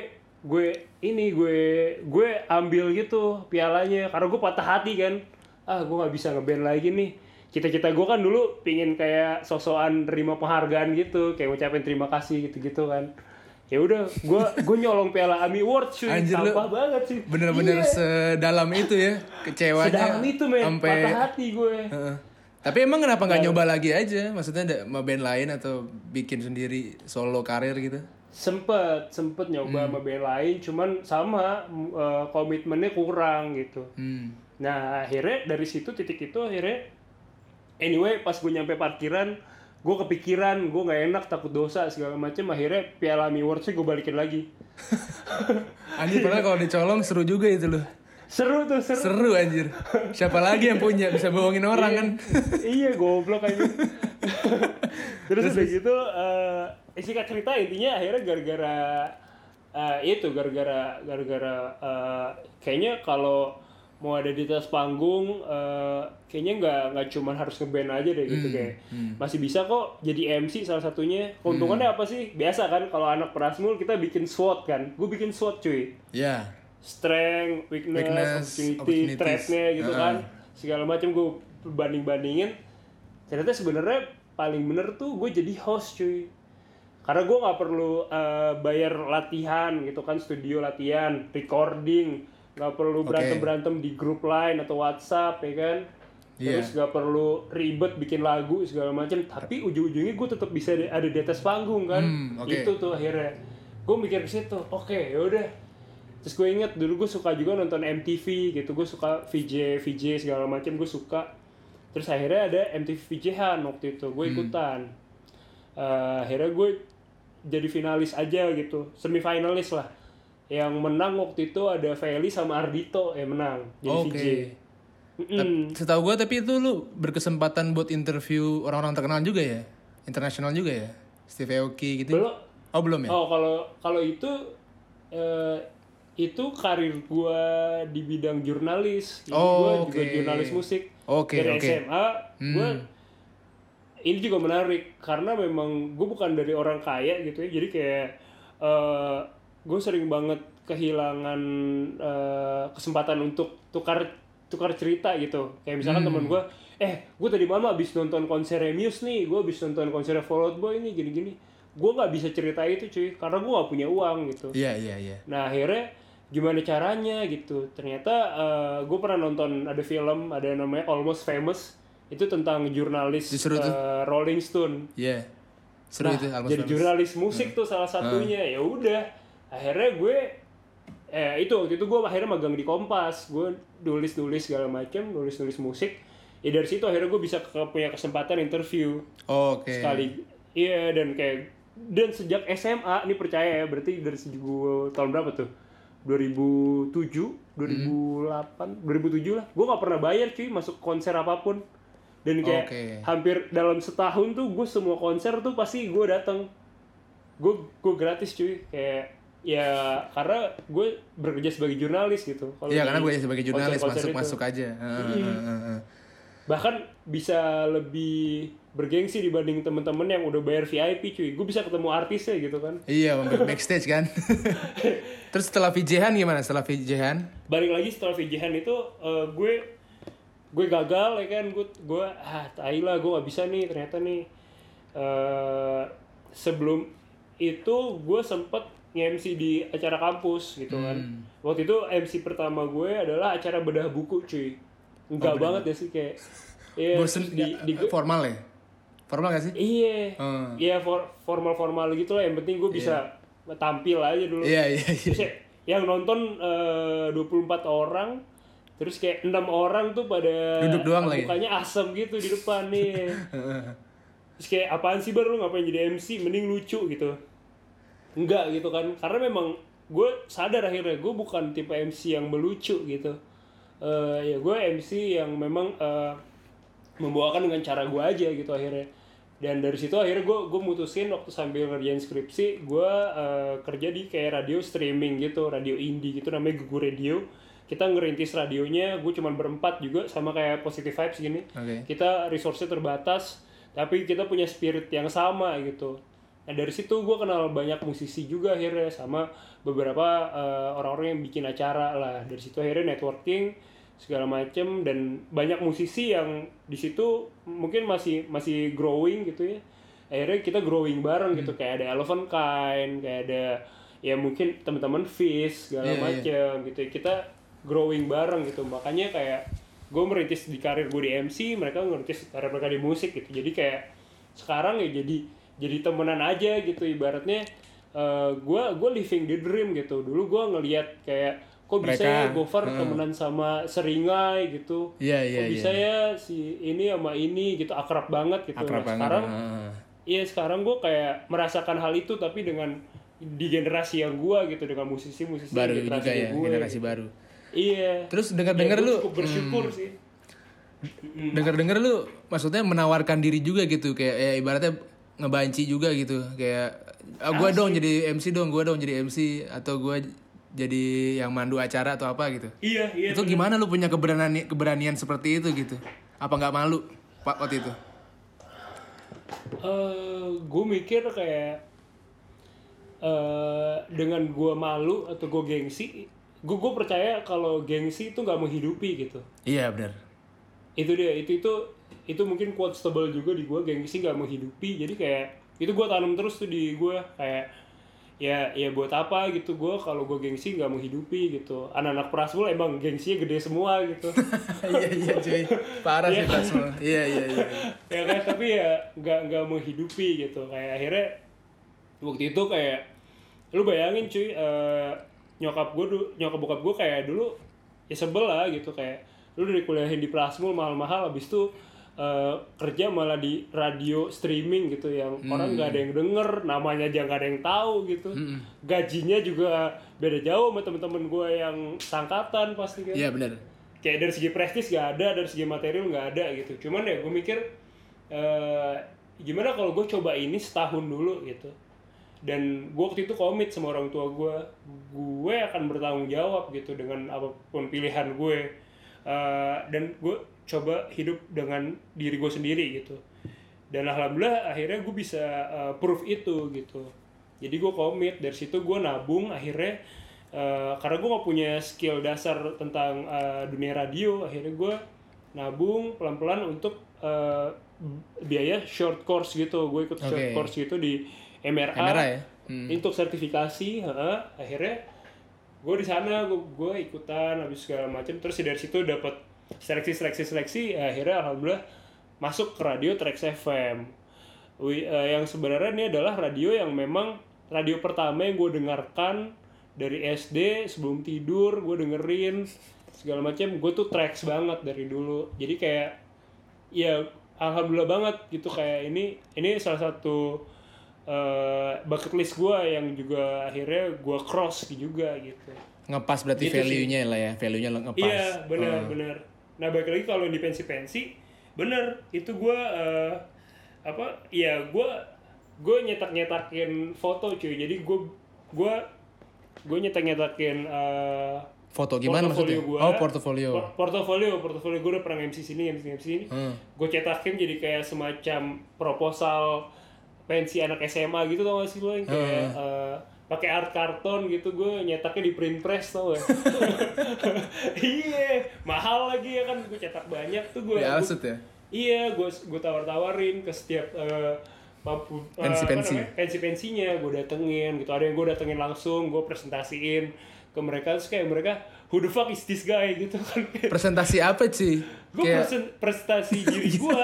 Speaker 2: gue ini gue gue ambil gitu pialanya karena gue patah hati kan. Ah, gue nggak bisa ngeband lagi nih. Cita-cita gue kan dulu pingin kayak sosokan terima penghargaan gitu, kayak ngucapin terima kasih gitu-gitu kan. Ya udah, gue gue nyolong piala Ami Awards cuy,
Speaker 1: Anjir, lu
Speaker 2: sampah banget sih.
Speaker 1: Bener-bener
Speaker 2: Iya,
Speaker 1: sedalam itu ya kecewanya.
Speaker 2: sedalam itu men,
Speaker 1: Sampai
Speaker 2: patah hati gue.
Speaker 1: Heeh. Tapi emang kenapa nggak nyoba lagi aja? Maksudnya ada band lain atau bikin sendiri solo karir gitu?
Speaker 2: Sempet, sempet nyoba sama band lain, cuman sama eh, komitmennya kurang gitu.
Speaker 1: Hmm.
Speaker 2: Nah akhirnya dari situ titik itu akhirnya anyway pas gue nyampe parkiran gue kepikiran gue nggak enak takut dosa segala macem. Akhirnya piala Mi Awards gue balikin lagi.
Speaker 1: Anjir padahal kalau dicolong seru juga itu loh.
Speaker 2: seru tuh seru.
Speaker 1: Seru anjir. Siapa lagi yang punya? Bisa bohongin orang kan?
Speaker 2: iya goblok aja terus udah gitu eh singkat cerita intinya akhirnya gara-gara eh, itu gara-gara gara-gara eh, kayaknya kalau mau ada di atas panggung eh, kayaknya nggak nggak cuman harus ngeband aja deh gitu kayak masih bisa kok jadi MC salah satunya. Keuntungannya apa sih? Biasa kan kalau anak Prasmul kita bikin SWOT kan? Gue bikin SWOT cuy.
Speaker 1: Ya.
Speaker 2: strength, weakness,
Speaker 1: Weakness,
Speaker 2: opportunity, threat-nya gitu
Speaker 1: Heeh.
Speaker 2: kan. Segala macam gue banding bandingin ternyata sebenarnya paling bener tuh gue jadi host cuy. Karena gue nggak perlu eh, bayar latihan gitu kan studio latihan recording nggak perlu berantem berantem di grup lain atau WhatsApp ya kan?
Speaker 1: Iya.
Speaker 2: terus nggak perlu ribet bikin lagu segala macam tapi ujung-ujungnya gue tetap bisa ada di atas panggung kan?
Speaker 1: Hmm, oke.
Speaker 2: itu tuh akhirnya. Gue mikir ke situ oke yaudah terus gue inget dulu gue suka juga nonton MTV gitu. Gue suka VJ VJ segala macam gue suka. Terus akhirnya ada MTV VJ-han waktu itu gue ikutan. Eh, akhirnya gue jadi finalis aja gitu. Semifinalis lah yang menang waktu itu ada Feli sama Ardito yang menang jadi
Speaker 1: Oke.
Speaker 2: VJ Mm-mm.
Speaker 1: Setahu gue tapi itu lu berkesempatan buat interview orang-orang terkenal juga ya, internasional juga ya, Steve Aoki gitu.
Speaker 2: belum
Speaker 1: Oh belum ya?
Speaker 2: Oh kalau kalau itu eh, itu karir gua di bidang jurnalis. Jadi
Speaker 1: Oh,
Speaker 2: gua juga
Speaker 1: oke.
Speaker 2: jurnalis musik.
Speaker 1: Oke,
Speaker 2: Dari
Speaker 1: oke.
Speaker 2: SMA
Speaker 1: Hmm.
Speaker 2: ini juga menarik karena memang gue bukan dari orang kaya gitu ya. Jadi kayak eh gue sering banget kehilangan eh, kesempatan untuk tukar tukar cerita gitu. Kayak misalkan teman gue, eh gue tadi malam abis nonton konser Muse nih, gue abis nonton konser Fall Out Boy nih gini-gini. Gue nggak bisa cerita itu cuy, karena gue nggak punya uang gitu.
Speaker 1: Iya iya iya.
Speaker 2: Nah akhirnya gimana caranya gitu. Ternyata gue pernah nonton ada film ada namanya Almost Famous itu tentang jurnalis eh, Rolling Stone.
Speaker 1: Iya. Seru
Speaker 2: Nah,
Speaker 1: itu
Speaker 2: jadi
Speaker 1: famous.
Speaker 2: jurnalis musik tuh salah satunya. Ya udah, akhirnya gue eh itu waktu itu gue akhirnya magang di Kompas. Gue nulis-nulis segala macam, nulis-nulis musik. Ya dari situ akhirnya gue bisa ke- punya kesempatan interview
Speaker 1: Oke.
Speaker 2: sekali. Iya dan kayak dan sejak SMA ini percaya ya berarti dari sejak gue tahun berapa tuh? 2007, 2008, 2007 lah. Gue nggak pernah bayar cuy masuk konser apa pun. Dan kayak
Speaker 1: Oke.
Speaker 2: hampir dalam setahun tuh gue semua konser tuh pasti gue datang. Gue gue gratis cuy kayak ya karena gue bekerja sebagai jurnalis gitu. Kalau
Speaker 1: Iya
Speaker 2: di
Speaker 1: karena gue sebagai jurnalis masuk
Speaker 2: itu.
Speaker 1: masuk aja.
Speaker 2: Iya. bahkan bisa lebih bergengsi dibanding temen-temen yang udah bayar VIP cuy gue bisa ketemu artisnya gitu kan
Speaker 1: Iya, back- backstage kan. Terus setelah VJ-han gimana? Setelah VJ-han?
Speaker 2: balik lagi setelah VJ-han itu eh, gue gue gagal ya kan gue gue ah tai lah gue gak bisa nih ternyata nih eh sebelum itu gue sempet nge-MC di acara kampus gitu kan
Speaker 1: Hmm.
Speaker 2: waktu itu MC pertama gue adalah acara bedah buku cuy enggak banget ya sih kayak Iya,
Speaker 1: Oh, Bosen
Speaker 2: terus di, di,
Speaker 1: formal ya? Formal gak sih?
Speaker 2: Iya,
Speaker 1: Hmm.
Speaker 2: iya for, formal-formal gitu lah. Yang penting gue bisa tampil aja dulu.
Speaker 1: Iya, iya, iya.
Speaker 2: Terus ya, yang nonton eh, 24 orang, terus kayak enam orang tuh pada
Speaker 1: Duduk doang lagi.
Speaker 2: mukanya asem gitu di depan nih. terus kayak apaan sih baru lu ngapain jadi MC? Mending lucu gitu. Enggak gitu kan? Karena memang gue sadar akhirnya gue bukan tipe MC yang melucu gitu. Eh ya gue MC yang memang eh, membawakan dengan cara gue aja gitu akhirnya dan dari situ akhirnya gue gue mutusin waktu sambil ngerjain skripsi gue eh, kerja di kayak radio streaming gitu radio indie gitu namanya Gugu Radio kita ngerintis radionya gue cuman berempat juga sama kayak positive vibes gini
Speaker 1: Oke.
Speaker 2: kita resource terbatas tapi kita punya spirit yang sama gitu nah dari situ gue kenal banyak musisi juga akhirnya sama beberapa eh, orang-orang yang bikin acara lah. Dari situ akhirnya networking segala macem dan banyak musisi yang di situ mungkin masih masih growing gitu ya. Akhirnya kita growing bareng gitu kayak ada Elephant Kind kayak ada ya mungkin teman-teman Fish segala
Speaker 1: Iya, iya.
Speaker 2: macem gitu kita growing bareng gitu. Makanya kayak gue merintis di karir gue di MC mereka merintis karir mereka di musik gitu. Jadi kayak sekarang ya jadi jadi temenan aja gitu ibaratnya eh, gue gue living the dream gitu dulu gue ngelihat kayak kok bisa
Speaker 1: Mereka,
Speaker 2: ya Gofar
Speaker 1: hmm.
Speaker 2: temenan sama Seringai gitu
Speaker 1: Iya, iya,
Speaker 2: kok bisa ya si ini sama ini gitu akrab banget gitu
Speaker 1: Akrab
Speaker 2: Nah,
Speaker 1: banget.
Speaker 2: sekarang. Iya sekarang gue kayak merasakan hal itu tapi dengan di generasi yang gue gitu dengan musisi-musisi
Speaker 1: Baru
Speaker 2: generasi
Speaker 1: juga ya,
Speaker 2: gue,
Speaker 1: generasi
Speaker 2: gitu.
Speaker 1: baru.
Speaker 2: Iya.
Speaker 1: Terus dengar-dengar
Speaker 2: Ya, gua
Speaker 1: lu
Speaker 2: cukup bersyukur sih.
Speaker 1: dengar-dengar lu maksudnya menawarkan diri juga gitu kayak ya ibaratnya ngebanci juga gitu. Kayak ah, gua dong jadi MC dong gua dong jadi MC atau gua jadi yang mandu acara atau apa gitu.
Speaker 2: Iya iya.
Speaker 1: itu gimana lu punya keberanian keberanian seperti itu gitu? Apa nggak malu pak waktu itu?
Speaker 2: Gue mikir kayak eh dengan gue malu atau gue gengsi, gue gue percaya kalau gengsi itu nggak menghidupi gitu.
Speaker 1: iya benar
Speaker 2: itu dia itu itu itu mungkin quotes tebal juga di gue gengsi gak menghidupi. Jadi kayak itu gue tanam terus tuh di gue kayak ya ya buat apa gitu. Gue kalau gue gengsi nggak menghidupi gitu. Anak-anak prasmul emang gengsinya gede semua gitu.
Speaker 1: Iya iya cuy. Parah sih
Speaker 2: Iya.
Speaker 1: Prasmo iya iya iya.
Speaker 2: Ya kan tapi ya nggak nggak menghidupi gitu. Kayak akhirnya waktu itu kayak lu bayangin cuy eh, nyokap gue nyokap bokap gue kayak dulu ya sebel lah gitu. Kayak lu dari kuliahin di Prasmul mahal-mahal habis itu eh, kerja malah di radio streaming gitu yang orang nggak ada yang denger namanya aja nggak ada yang tahu gitu. Gajinya juga beda jauh sama temen-temen gue yang sangkatan pasti kan.
Speaker 1: Iya benar
Speaker 2: kayak dari segi prestis gak ada dari segi material nggak ada gitu. Cuman ya gue mikir eh, gimana kalau gue coba ini setahun dulu gitu. Dan gue waktu itu komit sama orang tua gue gue akan bertanggung jawab gitu dengan apa pun pilihan gue Eh, dan gue coba hidup dengan diri gue sendiri gitu dan alhamdulillah akhirnya gue bisa eh, proof itu gitu jadi gue komit dari situ gue nabung akhirnya eh, karena gue gak punya skill dasar tentang eh, dunia radio akhirnya gue nabung pelan-pelan untuk eh, biaya short course gitu gue ikut short
Speaker 1: Oke.
Speaker 2: course gitu di MRA,
Speaker 1: MRA ya? Hmm.
Speaker 2: untuk sertifikasi heeh. akhirnya gue di sana gue ikutan habis segala macam terus dari situ dapat seleksi seleksi seleksi. Akhirnya alhamdulillah masuk ke radio Trax FM Wi- eh, yang sebenarnya ini adalah radio yang memang radio pertama yang gue dengarkan dari SD sebelum tidur gue dengerin segala macam gue tuh tracks banget dari dulu. Jadi kayak ya alhamdulillah banget gitu. Kayak ini ini salah satu eh, bucket list gue yang juga akhirnya gue cross juga gitu
Speaker 1: ngepas berarti
Speaker 2: Gitu sih.
Speaker 1: value-nya lah ya value-nya lo ngepas
Speaker 2: Iya benar
Speaker 1: Hmm.
Speaker 2: benar. Nah balik lagi kalau di pensi pensi, bener itu gue apa? Ya gue gue nyetak nyetakin foto cuy. Jadi gue gue gue nyetak nyetakin
Speaker 1: foto gimana maksudnya
Speaker 2: gua,
Speaker 1: oh portofolio
Speaker 2: Por- portofolio portofolio gue udah pernah MC sini MC MC sini.
Speaker 1: Hmm.
Speaker 2: Gue cetakin jadi kayak semacam proposal pensi anak SMA gitu tau gak sih lo yang kayak eh, pakai art karton gitu gue nyetaknya di print press tau gak? iya mahal lagi ya kan gue cetak banyak tuh gue
Speaker 1: ya alsut ya?
Speaker 2: Iya gue gue tawar tawarin ke setiap eh, papu eh,
Speaker 1: Pensi-pensi.
Speaker 2: apa namanya, pensi-pensinya gue datengin gitu. Ada yang gue datengin langsung gue presentasiin ke mereka terus kayak mereka who the fuck is this guy? gitu kan.
Speaker 1: Presentasi apa sih?
Speaker 2: Gue
Speaker 1: kayak
Speaker 2: presentasi diri gue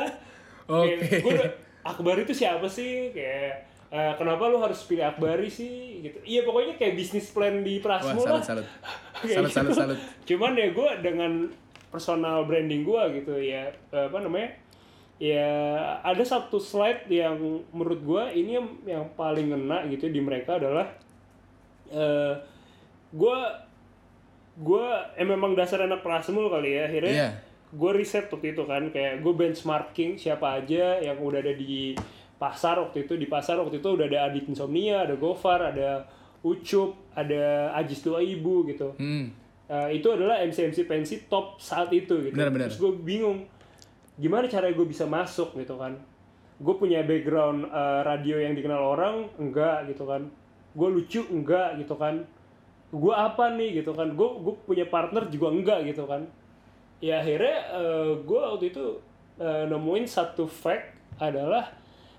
Speaker 1: Oke.
Speaker 2: gue Akbar itu siapa sih? Kayak eh, kenapa lu harus pilih Akbari sih? Gitu. Iya pokoknya kayak bisnis plan di
Speaker 1: wah
Speaker 2: Prasmo
Speaker 1: salut
Speaker 2: lah.
Speaker 1: salut salut. Salut
Speaker 2: gitu.
Speaker 1: salut.
Speaker 2: Cuman ya gue dengan personal branding gue gitu ya eh, apa namanya? Ya ada satu slide yang menurut gue ini yang, yang paling ngena gitu di mereka adalah eh gue gue eh, memang dasar anak prasmul kali ya akhirnya.
Speaker 1: Iya.
Speaker 2: Gue riset waktu itu kan kayak gue benchmarking siapa aja yang udah ada di pasar waktu itu di pasar waktu itu udah ada Adit Insomnia ada Gofar ada Ucup ada Ajis Dua Ibu gitu
Speaker 1: hmm
Speaker 2: Eh, itu adalah MC-MC pensi top saat itu gitu.
Speaker 1: Benar, benar.
Speaker 2: Terus gue bingung gimana cara gue bisa masuk gitu kan. Gue punya background eh, radio yang dikenal orang enggak gitu kan. Gue lucu enggak gitu kan. Gue apa nih gitu kan. Gue gue punya partner juga enggak gitu kan. Ya akhirnya gue waktu itu eh, nemuin satu fact adalah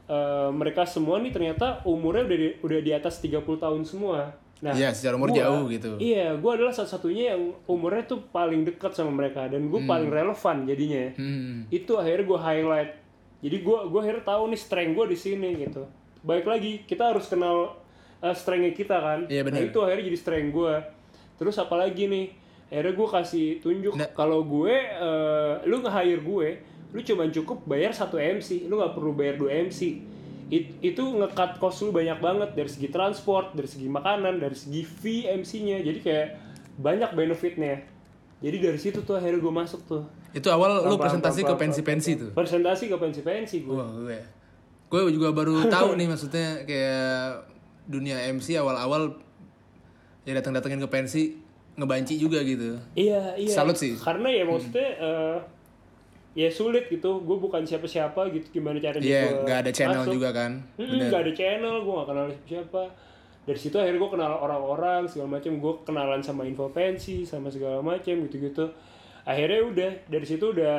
Speaker 2: eh, mereka semua nih ternyata umurnya udah di, udah di atas 30 tahun semua. Nah,
Speaker 1: Iya, secara umur
Speaker 2: gua-
Speaker 1: jauh gitu.
Speaker 2: Iya, gue adalah satu-satunya yang umurnya tuh paling dekat sama mereka dan gue paling relevan jadinya.
Speaker 1: hmm
Speaker 2: Itu akhirnya gue highlight. Jadi gue gue akhirnya tahu nih strength gue di sini gitu. Baik lagi kita harus kenal uh, strength kita kan.
Speaker 1: Iya, benar.
Speaker 2: Nah, itu akhirnya jadi strength gue. Terus apalagi nih? Akhirnya gue kasih tunjuk
Speaker 1: Nah.
Speaker 2: kalau gue uh, lu nge-hire gue, lu cuma cukup bayar satu MC, lu nggak perlu bayar dua MC. It- itu nge-cut cost lu banyak banget dari segi transport, dari segi makanan, dari segi fee MC-nya. Jadi kayak banyak benefitnya. Jadi dari situ tuh akhirnya gue masuk tuh.
Speaker 1: itu awal lu presentasi ke pensi-pensi tuh
Speaker 2: Presentasi ke pensi-pensi gue.
Speaker 1: gue gue juga baru tahu nih maksudnya kayak dunia MC awal-awal ya datang-datangin ke pensi ngebanci juga gitu
Speaker 2: Iya, iya.
Speaker 1: Salut sih.
Speaker 2: Karena ya maksudnya eh, ya sulit gitu. Gue bukan siapa-siapa gitu. Gimana caranya
Speaker 1: Iya,
Speaker 2: gua
Speaker 1: nggak ada channel
Speaker 2: masuk.
Speaker 1: juga kan.
Speaker 2: Nggak ada channel, gue gak kenal siapa. Dari situ akhirnya gue kenal orang-orang segala macam. Gue kenalan sama info pensi, sama segala macam gitu-gitu. akhirnya udah dari situ udah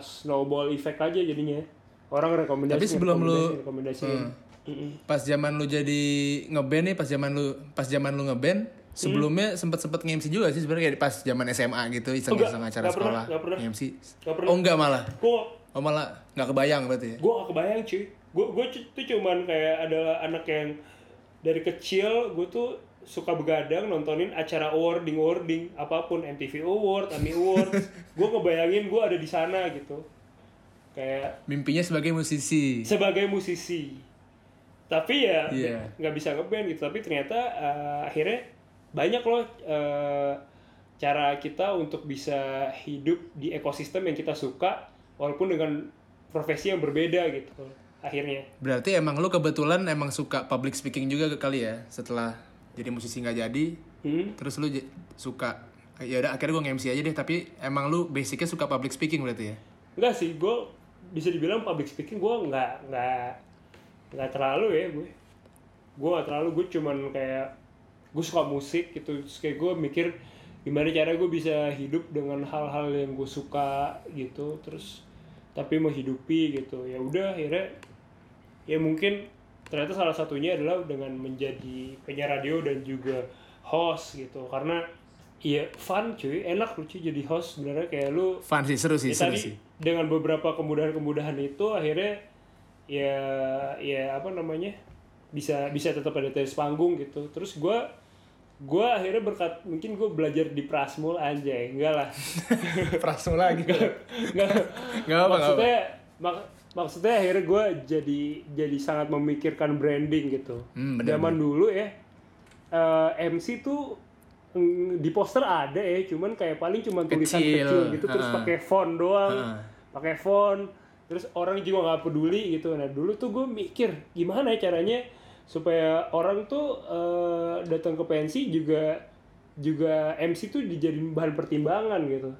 Speaker 2: snowball effect aja jadinya orang rekomendasi
Speaker 1: Tapi sebelum lu-
Speaker 2: rekomendasi
Speaker 1: Hmm. Pas zaman lu jadi ngeband nih, pas zaman lu pas zaman lu ngeband, sebelumnya sempet sempet nge-MC juga sih sebenarnya pas zaman SMA gitu, iseng-iseng acara
Speaker 2: pernah,
Speaker 1: sekolah.
Speaker 2: pernah.
Speaker 1: nge-MC.
Speaker 2: Nggak pernah.
Speaker 1: Oh enggak malah.
Speaker 2: gue
Speaker 1: Oh malah nggak kebayang berarti ya.
Speaker 2: gue gak kebayang cuy gue gue tuh cuman kayak adalah anak yang dari kecil gue tuh suka begadang nontonin acara awarding awarding apa pun MTV Award, Emmy Award gue ngebayangin gue ada di sana gitu kayak
Speaker 1: Mimpinya sebagai musisi.
Speaker 2: sebagai musisi tapi ya
Speaker 1: Iya.
Speaker 2: nggak bisa ngeband gitu tapi ternyata eh, akhirnya banyak loh eh, cara kita untuk bisa hidup di ekosistem yang kita suka walaupun dengan profesi yang berbeda gitu akhirnya.
Speaker 1: Berarti emang lu kebetulan emang suka public speaking juga kali ya setelah jadi musisi nggak jadi,
Speaker 2: hmm?
Speaker 1: terus lu suka. Ya udah akhirnya gue nge-MC aja deh tapi emang lu basicnya suka public speaking berarti ya?
Speaker 2: Enggak sih gue bisa dibilang public speaking gue nggak nggak nggak terlalu ya gue gue nggak terlalu gue cuman kayak gue suka musik gitu terus kayak gue mikir gimana cara gue bisa hidup dengan hal-hal yang gue suka gitu terus tapi menghidupi gitu. Ya udah akhirnya ya mungkin ternyata salah satunya adalah dengan menjadi penyiar radio dan juga host gitu. Karena iya fun cuy enak lucu jadi host sebenarnya. Kayak lu
Speaker 1: fun sih seru sih
Speaker 2: ya
Speaker 1: seru
Speaker 2: tadi
Speaker 1: sih.
Speaker 2: dengan beberapa kemudahan-kemudahan itu akhirnya ya ya apa namanya bisa bisa tetap ada tenis panggung gitu. Terus gue gue akhirnya berkat mungkin gue belajar di Prasmul anjay enggak lah.
Speaker 1: Prasmu lagi.
Speaker 2: Enggak.
Speaker 1: Nggak apa,
Speaker 2: maksudnya mak- maksudnya akhirnya gue jadi jadi sangat memikirkan branding gitu.
Speaker 1: Hmm, benar,
Speaker 2: zaman dulu ya eh, MC tuh mm, di poster ada ya cuman kayak paling cuma tulisan
Speaker 1: Kecil,
Speaker 2: kecil, gitu terus
Speaker 1: ha-ha.
Speaker 2: pakai font doang.
Speaker 1: Ha.
Speaker 2: pakai font terus orang juga nggak peduli gitu. Nah dulu tuh gue mikir gimana ya caranya supaya orang tuh eh, datang ke pensi juga juga MC tuh dijadiin bahan pertimbangan gitu.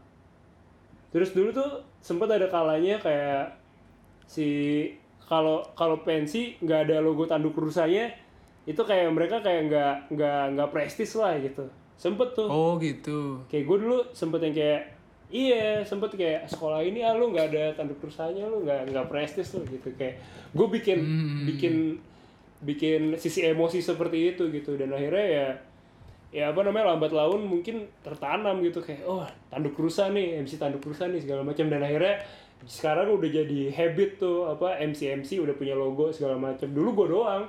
Speaker 2: Terus dulu tuh sempat ada kalanya kayak si kalau kalau pensi nggak ada logo tanduk rusanya itu kayak mereka kayak nggak nggak nggak prestis lah gitu. Sempet tuh.
Speaker 1: Oh gitu.
Speaker 2: Kayak gue dulu sempet yang kayak iya sempet kayak sekolah ini ah lu nggak ada tanduk rusanya lu nggak nggak prestis tuh gitu. Kayak gue bikin bikin bikin sisi emosi seperti itu gitu. Dan akhirnya ya ya apa namanya lambat laun mungkin tertanam gitu. Kayak oh tanduk rusa nih MC tanduk rusa nih segala macam. Dan akhirnya sekarang udah jadi habit tuh apa MC MC udah punya logo segala macam. Dulu gue doang.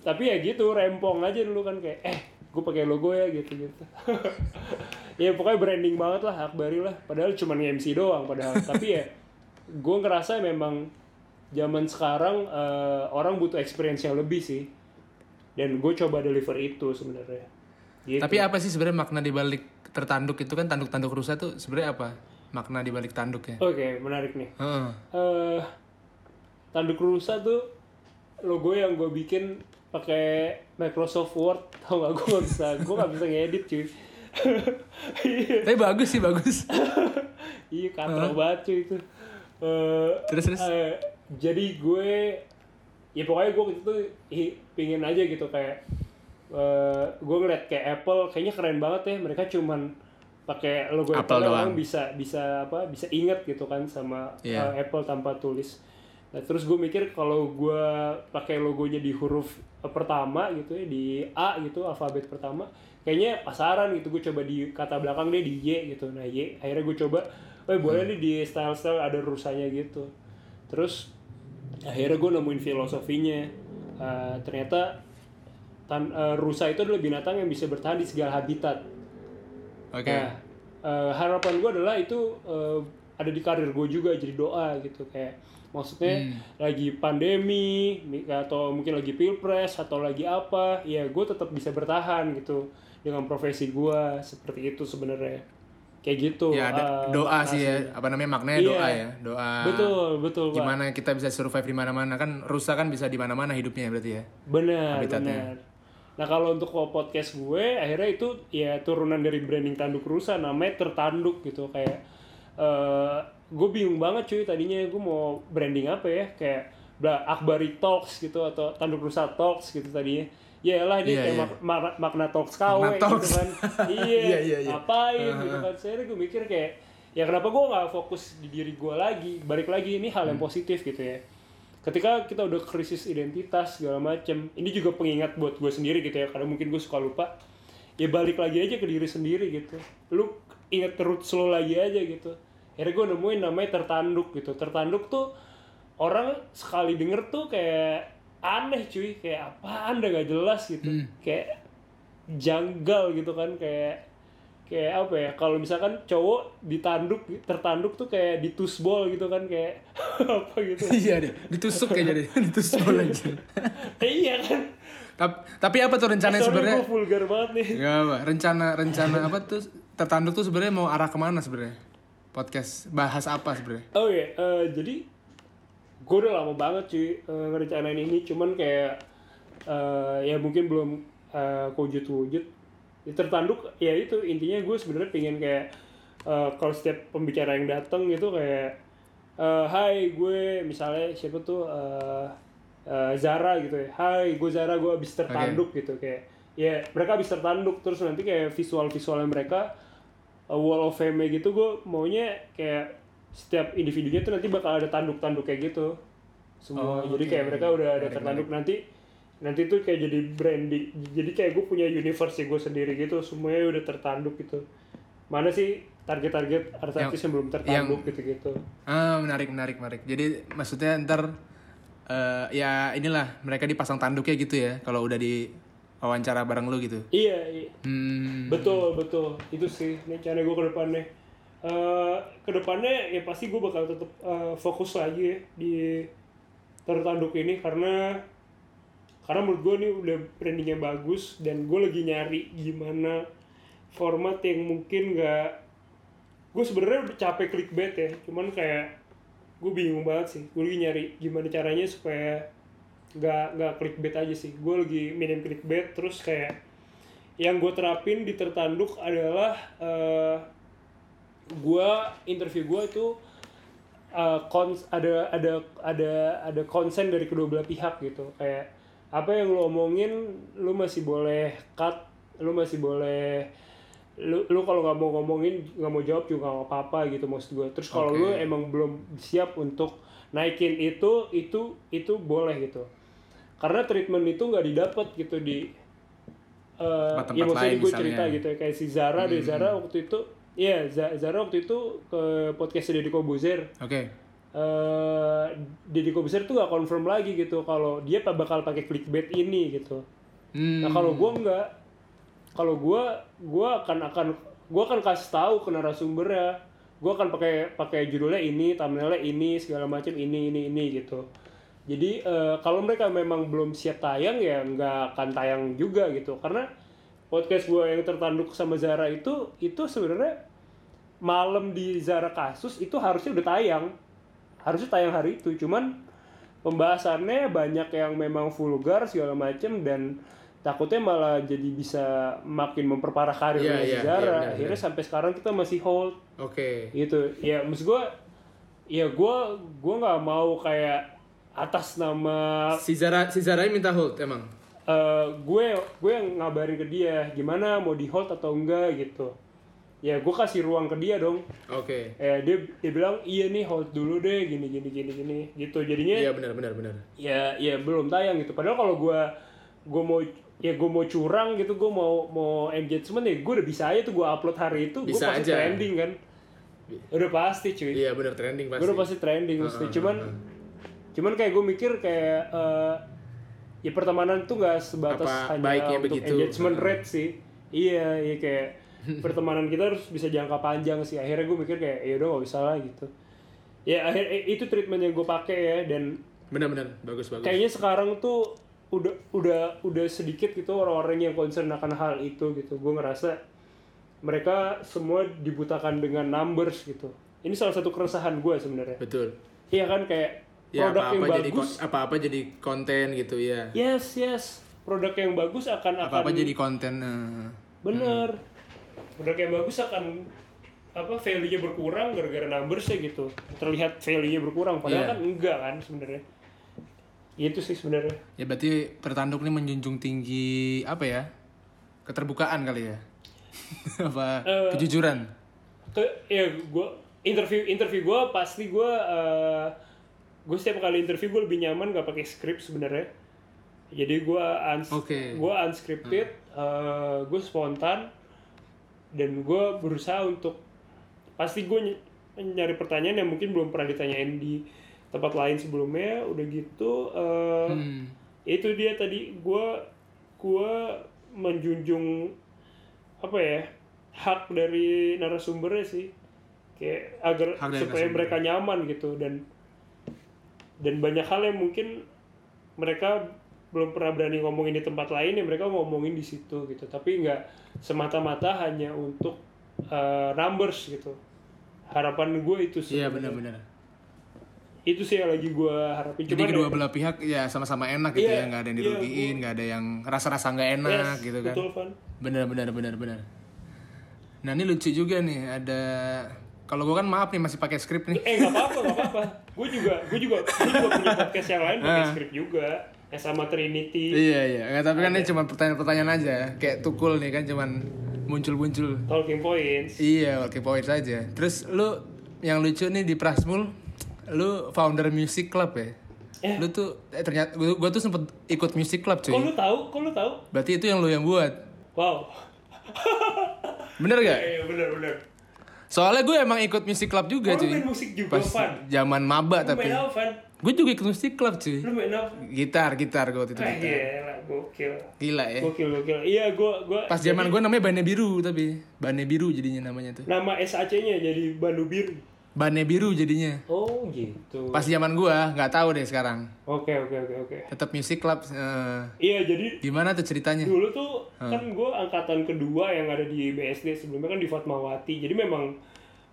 Speaker 2: Tapi ya gitu rempong aja dulu kan kayak eh gue pakai logo ya gitu gitu. Ya pokoknya branding banget lah Akbari lah. Padahal cuma MC doang padahal. Tapi ya gue ngerasa memang zaman sekarang eh, orang butuh experience yang lebih sih. Dan gue coba deliver itu sebenarnya. Gitu.
Speaker 1: tapi apa sih sebenarnya makna di balik tertanduk itu kan? Tanduk-tanduk rusa tuh sebenarnya apa? Makna di balik tanduknya
Speaker 2: oke menarik nih.
Speaker 1: Heeh.
Speaker 2: eh tanduk rusa tuh logo yang gue bikin pakai Microsoft Word. Tau gak gue gak bisa gue gak bisa ngedit cuy.
Speaker 1: Tapi bagus sih bagus.
Speaker 2: Iya katro banget cuy itu. Eh,
Speaker 1: Terus, terus?
Speaker 2: eh, jadi gue ya pokoknya gue itu hi- pingin aja gitu kayak eh gue ngeliat kayak Apple kayaknya keren banget ya mereka cuman pakai logo
Speaker 1: Apple
Speaker 2: Apple,
Speaker 1: doang.
Speaker 2: orang bisa bisa apa bisa inget gitu kan sama
Speaker 1: Iya.
Speaker 2: eh, Apple tanpa tulis. Nah, terus gue mikir kalau gue pakai logonya di huruf pertama gitu ya di A gitu alfabet pertama kayaknya pasaran gitu. Gue coba di kata belakang deh di Y gitu. Nah Y akhirnya gue coba eh boleh nih di style style ada rusanya gitu. Terus akhirnya gue nemuin filosofinya. Eh, ternyata tan eh, rusa itu adalah binatang yang bisa bertahan di segala habitat.
Speaker 1: Oke.
Speaker 2: Nah, eh, harapan gue adalah itu eh, ada di karir gue juga jadi doa gitu. Kayak maksudnya lagi pandemi mi- atau mungkin lagi pilpres atau lagi apa ya gue tetap bisa bertahan gitu dengan profesi gue seperti itu sebenarnya kayak gitu.
Speaker 1: Ya ada
Speaker 2: eh,
Speaker 1: doa sih ya. apa namanya? Maknanya
Speaker 2: Iya.
Speaker 1: doa ya doa.
Speaker 2: Betul betul pak.
Speaker 1: Gimana kita bisa survive di mana-mana? Kan rusa kan bisa di mana-mana hidupnya berarti ya.
Speaker 2: Benar
Speaker 1: Habitatnya.
Speaker 2: benar. Nah kalau untuk podcast gue akhirnya itu ya turunan dari branding tanduk rusa namanya tertanduk gitu. Kayak eh gue bingung banget cuy tadinya. Gue mau branding apa ya? Kayak Akbari Talks gitu atau tanduk rusa Talks gitu tadinya ya lah ini
Speaker 1: Iya,
Speaker 2: kayak
Speaker 1: iya.
Speaker 2: mak- mak- makna talks
Speaker 1: Makna
Speaker 2: gitu kan. Iya,
Speaker 1: Iya, iya, iya.
Speaker 2: ngapain gitu kan. Saya gue mikir kayak ya kenapa gue nggak fokus di diri gue lagi? Balik lagi ini hal yang positif gitu ya. Ketika kita udah krisis identitas segala macem ini juga pengingat buat gue sendiri gitu ya. Karena mungkin gue suka lupa. Ya balik lagi aja ke diri sendiri gitu. Lu inget roots lo lagi aja gitu. Akhirnya gue nemuin namanya tertanduk gitu. Tertanduk tuh orang sekali denger tuh kayak aneh cuy kayak apaan dah gak jelas gitu. Kayak janggal gitu kan kayak kayak apa ya kalau misalkan cowok ditanduk tertanduk tuh kayak ditusbol gitu kan kayak apa gitu.
Speaker 1: Iya deh ditusuk kayak jadi ditusuk aja.
Speaker 2: Eh, iya kan.
Speaker 1: Tapi, tapi apa tuh rencananya
Speaker 2: sorry
Speaker 1: sebenarnya?
Speaker 2: vulgar banget nih.
Speaker 1: Gak apa rencana rencana apa tuh? Tertanduk tuh sebenarnya mau arah ke mana sebenarnya? Podcast bahas apa sebenarnya?
Speaker 2: Oh iya, eh, jadi gue udah lama banget cuy eh, ngerencanain ini, cuman kayak eh, ya mungkin belum eh, kewujud-wujud. Ya, tertanduk ya itu intinya gue sebenarnya pengen kayak eh, kalau setiap pembicara yang datang gitu kayak eh, Hai gue misalnya siapa tuh eh, eh, Zara gitu ya. Hai gue Zara gue abis tertanduk gitu kayak ya mereka abis tertanduk. Terus nanti kayak visual-visualnya mereka uh, wall of fame gitu gue maunya kayak setiap individunya tuh nanti bakal ada tanduk-tanduk kayak gitu. Semua.
Speaker 1: Oh,
Speaker 2: jadi kayak mereka udah ada
Speaker 1: Menarik,
Speaker 2: tertanduk. nanti nanti tuh kayak jadi branding jadi kayak gue punya universe gue sendiri gitu. Semuanya udah tertanduk gitu. Mana sih target-target artis-artis yang, belum tertanduk gitu-gitu?
Speaker 1: Ah menarik menarik menarik. Jadi maksudnya ntar eh, ya inilah mereka dipasang tanduknya gitu ya kalau udah di wawancara bareng lu gitu.
Speaker 2: Iya, iya.
Speaker 1: hmm.
Speaker 2: Betul betul. Itu sih rencana gue ke depannya Eh ke depannya ya pasti gue bakal tetap eh, fokus lagi ya di tertanduk ini karena karena menurut gue ini udah brandingnya bagus dan gue lagi nyari gimana format yang mungkin nggak gue sebenarnya udah capek clickbait ya cuman kayak gue bingung banget sih. Gue lagi nyari gimana caranya supaya nggak nggak clickbait aja sih. Gue lagi minim clickbait terus kayak yang gue terapin di tertanduk adalah eh gue interview gue itu eh, kons ada ada ada ada konsen dari kedua belah pihak gitu. Kayak apa yang lo omongin lo masih boleh cut lo masih boleh lu lu kalau nggak mau ngomongin nggak mau jawab juga nggak apa-apa gitu maksud gue terus kalau
Speaker 1: Oke.
Speaker 2: lu emang belum siap untuk naikin itu itu itu boleh gitu. Karena treatment itu nggak didapat gitu di eh
Speaker 1: Tempat-tempat
Speaker 2: ya maksudnya gue cerita gitu ya kayak si Zara deh Zara waktu itu iya Z- Zara waktu itu ke podcast Deddy Kobuzer.
Speaker 1: Oke.
Speaker 2: Eh Deddy Kobuzer tuh nggak confirm lagi gitu kalau dia bakal pakai clickbait ini gitu.
Speaker 1: Hmm
Speaker 2: Nah kalau gue nggak, kalau gue gue akan akan gue akan kasih tahu ke narasumbernya, gue akan pakai pakai judulnya ini, thumbnailnya ini, segala macam ini ini ini gitu. Jadi eh, kalau mereka memang belum siap tayang ya nggak akan tayang juga gitu, karena podcast gue yang tertanduk sama Zara itu itu sebenarnya malam di Zara kasus itu harusnya udah tayang, harusnya tayang hari itu, cuman pembahasannya banyak yang memang vulgar segala macem dan takutnya malah jadi bisa makin memperparah karirnya si
Speaker 1: iya,
Speaker 2: Zara.
Speaker 1: iya, benar,
Speaker 2: Akhirnya sampai sekarang kita masih hold.
Speaker 1: Oke.
Speaker 2: Gitu. Ya maksud gue, ya gue gue nggak mau kayak atas nama
Speaker 1: si Zara si Zara minta hold emang
Speaker 2: eh, gue gue yang ngabarin ke dia gimana mau di hold atau enggak gitu. Ya gue kasih ruang ke dia dong.
Speaker 1: oke
Speaker 2: Eh dia dia bilang iya nih hold dulu deh gini gini gini gini gitu. Jadinya
Speaker 1: iya benar benar benar
Speaker 2: ya ya belum tayang gitu padahal kalau gue gue mau ya gue mau curang gitu gue mau mau engagement ya gue udah bisa aja tuh gue upload hari itu gue pasti
Speaker 1: aja.
Speaker 2: trending kan udah pasti cuy
Speaker 1: iya benar trending
Speaker 2: gue
Speaker 1: pasti
Speaker 2: udah pasti trending mesti cuman cuman kayak gue mikir kayak eh, ya pertemanan tuh gak sebatas
Speaker 1: Apa
Speaker 2: hanya
Speaker 1: baiknya
Speaker 2: untuk
Speaker 1: begitu?
Speaker 2: engagement
Speaker 1: Heeh.
Speaker 2: rate sih. Iya iya kayak pertemanan kita harus bisa jangka panjang sih. Akhirnya gue mikir kayak ya udah gak bisa lah gitu. Ya akhir itu treatment yang gue pakai ya dan
Speaker 1: benar benar. Bagus bagus.
Speaker 2: kayaknya sekarang tuh udah udah udah sedikit gitu orang-orang yang concern akan hal itu gitu. Gue ngerasa mereka semua dibutakan dengan numbers gitu. Ini salah satu keresahan gue sebenarnya.
Speaker 1: Betul.
Speaker 2: Iya kan kayak
Speaker 1: ya
Speaker 2: produk
Speaker 1: apa
Speaker 2: yang
Speaker 1: apa jadi
Speaker 2: bagus.
Speaker 1: apa apa jadi konten gitu ya.
Speaker 2: Yes yes. Produk yang bagus akan akan
Speaker 1: jadi konten eh.
Speaker 2: bener. Produk yang bagus akan apa value-nya berkurang gara-gara numbers ya gitu. Terlihat value-nya berkurang padahal
Speaker 1: Iya.
Speaker 2: kan enggak kan sebenarnya. Itu sih sebenarnya.
Speaker 1: Ya berarti pertanduk ini menjunjung tinggi apa ya keterbukaan kali ya? Apa
Speaker 2: Eh,
Speaker 1: kejujuran?
Speaker 2: ke ya gue interview interview gue pasti gue uh, gue setiap kali interview gue lebih nyaman gak pakai skrip sebenarnya jadi gue uns
Speaker 1: Oke.
Speaker 2: gue unscripted uh, gue spontan dan gue berusaha untuk pasti gue ny- nyari pertanyaan yang mungkin belum pernah ditanyain di tempat lain sebelumnya udah gitu uh,
Speaker 1: Hmm.
Speaker 2: itu dia tadi gue gue menjunjung apa ya hak dari narasumbernya sih kayak agar
Speaker 1: Hak
Speaker 2: supaya
Speaker 1: narasumber.
Speaker 2: mereka nyaman gitu dan dan banyak hal yang mungkin mereka belum pernah berani ngomongin di tempat lain ya mereka ngomongin di situ gitu. Tapi nggak semata-mata hanya untuk uh, numbers gitu. Harapan gue itu sih.
Speaker 1: Iya benar-benar.
Speaker 2: itu sih yang lagi gue harapin.
Speaker 1: Jadi
Speaker 2: Cuman
Speaker 1: kedua
Speaker 2: ya-
Speaker 1: belah pihak ya sama-sama enak gitu
Speaker 2: Iya,
Speaker 1: ya, nggak ada yang
Speaker 2: iya,
Speaker 1: dirugiin, nggak ada yang rasa-rasa nggak enak
Speaker 2: Yes,
Speaker 1: gitu kan.
Speaker 2: betul
Speaker 1: Benar benar benar benar. Nah ini lucu juga nih. Ada kalau gue kan maaf nih masih pakai skrip nih.
Speaker 2: Eh nggak apa-apa, nggak apa-apa. Gue juga, gue juga, gue juga punya podcast yang lain pakai
Speaker 1: Ah.
Speaker 2: skrip juga, yang sama Trinity,
Speaker 1: Iya iya, nggak tapi kan ini cuma pertanyaan-pertanyaan aja, kayak tukul nih kan cuman muncul-muncul.
Speaker 2: Talking Points.
Speaker 1: Iya, oke poin saja. Terus lu yang lucu nih di Prasmul, lu founder music club ya?
Speaker 2: Eh.
Speaker 1: Lu tuh eh, ternyata gua, gua tuh sempet ikut music club cuy.
Speaker 2: Kok lu tahu? Kok lu tahu?
Speaker 1: Berarti itu yang lu yang buat.
Speaker 2: Wow.
Speaker 1: Bener gak?
Speaker 2: Iya bener bener.
Speaker 1: Soalnya gue emang ikut music club juga
Speaker 2: Oh,
Speaker 1: cuy.
Speaker 2: main musik juga,
Speaker 1: Pas
Speaker 2: Van.
Speaker 1: zaman maba
Speaker 2: Lu
Speaker 1: tapi.
Speaker 2: main apa, Van?
Speaker 1: Gue juga ikut music club cuy.
Speaker 2: Lu main apa?
Speaker 1: Gitar, gitar gue waktu itu.
Speaker 2: Ah,
Speaker 1: gitar.
Speaker 2: gila, gokil.
Speaker 1: Gila ya.
Speaker 2: Gokil, gokil. Iya, gue, gue.
Speaker 1: Pas zaman gue namanya Bane Biru tapi. Bane Biru jadinya namanya tuh.
Speaker 2: Nama SAC-nya jadi Bandu Biru.
Speaker 1: Bane Biru jadinya.
Speaker 2: Oh, gitu.
Speaker 1: Pas zaman gua nggak tahu deh sekarang.
Speaker 2: Oke, oke, oke, oke.
Speaker 1: Tetap music club. eh,
Speaker 2: Iya, jadi
Speaker 1: gimana tuh ceritanya?
Speaker 2: dulu tuh kan gue angkatan kedua yang ada di BSD sebelumnya kan di Fatmawati jadi memang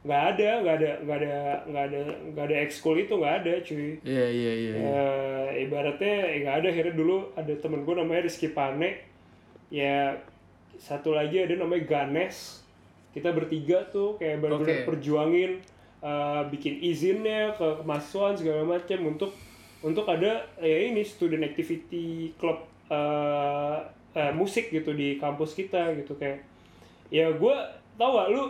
Speaker 2: nggak ada nggak ada nggak ada nggak ada nggak ada ekskul itu nggak ada cuy
Speaker 1: Iya iya iya.
Speaker 2: Eh, ibaratnya ya nggak ada akhirnya dulu ada temen gue namanya Rizky Pane ya satu lagi ada namanya Ganes kita bertiga tuh kayak benar-benar
Speaker 1: Oke.
Speaker 2: perjuangin eh, bikin izinnya ke kemahasiswaan segala macam untuk untuk ada ya ini student activity club eh, eh, musik gitu di kampus kita gitu kayak ya gue tau gak lu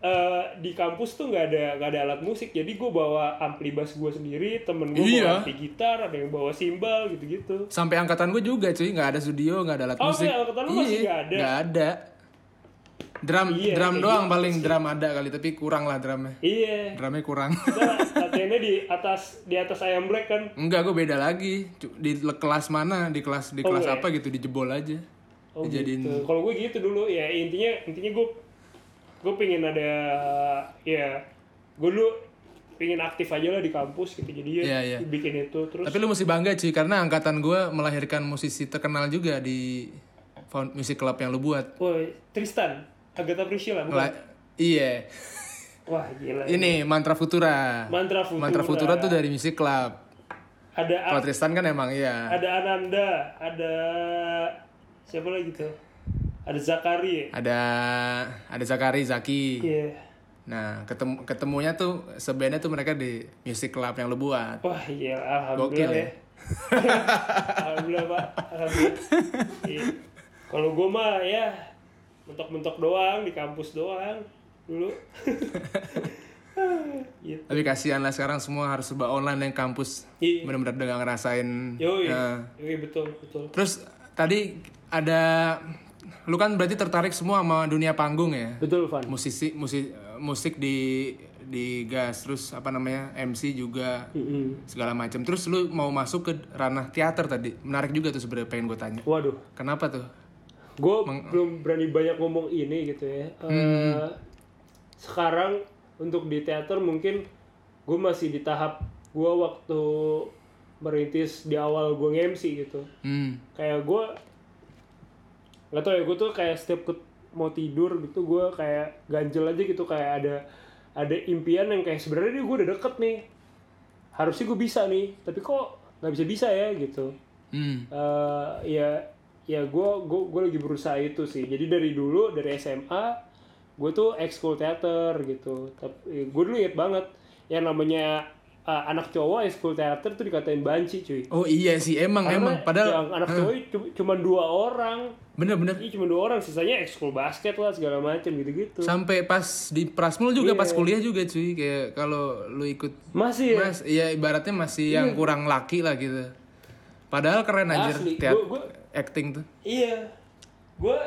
Speaker 2: eh, di kampus tuh nggak ada nggak ada alat musik jadi gue bawa ampli bass gue sendiri temen gue
Speaker 1: Iya.
Speaker 2: bawa ampli gitar ada yang bawa simbal gitu gitu
Speaker 1: Sampai angkatan gue juga cuy nggak ada studio nggak ada alat
Speaker 2: Oh,
Speaker 1: musik.
Speaker 2: sampai angkatan lu masih nggak ada?
Speaker 1: Nggak ada. Drum
Speaker 2: Iya,
Speaker 1: drum
Speaker 2: kayak
Speaker 1: doang
Speaker 2: gitu
Speaker 1: paling drum ada kali tapi kurang lah drumnya.
Speaker 2: iya
Speaker 1: Drumnya kurang.
Speaker 2: latihannya di atas di atas ayam black kan
Speaker 1: Enggak, gue beda lagi. Di kelas mana? Di kelas di
Speaker 2: Oh,
Speaker 1: kelas
Speaker 2: iya.
Speaker 1: apa gitu dijebol aja.
Speaker 2: oh
Speaker 1: Dijadiin
Speaker 2: gitu kalau gue gitu dulu ya intinya intinya gue gue pengen ada ya gue dulu pengen aktif aja lah di kampus gitu jadi ya
Speaker 1: Iya, iya.
Speaker 2: bikin itu terus
Speaker 1: Tapi lu mesti bangga cuy karena angkatan gue melahirkan musisi terkenal juga di music club yang lu buat.
Speaker 2: Woi, Tristan Agatha Priscilla bukan?
Speaker 1: Mela- iya.
Speaker 2: Wah gila.
Speaker 1: Ini Mantra Futura.
Speaker 2: Mantra Futura.
Speaker 1: Mantra Futura tuh dari music club.
Speaker 2: Ada
Speaker 1: Kalau Tristan kan emang iya.
Speaker 2: ada Ananda, ada siapa lagi tuh? Ada Zakari.
Speaker 1: Ada ada Zakari, Zaki.
Speaker 2: Iya.
Speaker 1: Nah, ketemu ketemunya tuh sebenarnya tuh mereka di music club yang lu buat.
Speaker 2: Wah iya, alhamdulillah
Speaker 1: Gokil
Speaker 2: ya.
Speaker 1: ya.
Speaker 2: alhamdulillah pak, alhamdulillah. Iya. Kalau gue mah ya mentok-mentok doang di kampus doang dulu. gitu.
Speaker 1: Tapi kasihan lah sekarang semua harus serba online yang kampus.
Speaker 2: Iya.
Speaker 1: Bener-bener udah gak ngerasain.
Speaker 2: Yoi,
Speaker 1: Nah,
Speaker 2: yoi betul betul.
Speaker 1: Terus tadi ada lu kan berarti tertarik semua sama dunia panggung ya?
Speaker 2: Betul Van.
Speaker 1: Musisi musik musik di di gas terus apa namanya MC juga
Speaker 2: Mm-mm.
Speaker 1: segala macam. Terus lu mau masuk ke ranah teater tadi. Menarik juga tuh sebenarnya pengen gue tanya.
Speaker 2: Waduh,
Speaker 1: Kenapa tuh?
Speaker 2: Gue belum berani banyak ngomong ini gitu ya. Eh, Sekarang untuk di teater mungkin gue masih di tahap gue waktu merintis di awal gue nge-MC gitu.
Speaker 1: Hmm.
Speaker 2: Kayak gue nggak tau ya gue tuh kayak setiap ke- mau tidur gitu gue kayak ganjel aja gitu kayak ada ada impian yang kayak sebenarnya gue udah deket nih harusnya gue bisa nih tapi kok nggak bisa bisa ya gitu
Speaker 1: Hmm.
Speaker 2: eh ya ya gue gue gue lagi berusaha itu sih jadi dari dulu dari SMA gue tuh ekskul teater gitu tapi gue dulu inget banget yang namanya eh, anak cowok ekskul teater tuh dikatain banci cuy
Speaker 1: Oh iya sih emang
Speaker 2: Karena
Speaker 1: emang padahal
Speaker 2: yang anak cowok cu- cuma dua orang
Speaker 1: Bener-bener.
Speaker 2: Iya cuma dua orang, sisanya ekskul basket lah segala macam gitu-gitu.
Speaker 1: Sampai pas di Prasmul juga
Speaker 2: Iya.
Speaker 1: pas kuliah juga cuy kayak kalau lu ikut
Speaker 2: Masih ya?
Speaker 1: Mas, iya ibaratnya masih yang kurang laki lah gitu. Padahal keren anjir
Speaker 2: Asli,
Speaker 1: teat-
Speaker 2: gua- gua-
Speaker 1: acting tuh.
Speaker 2: Iya. Gue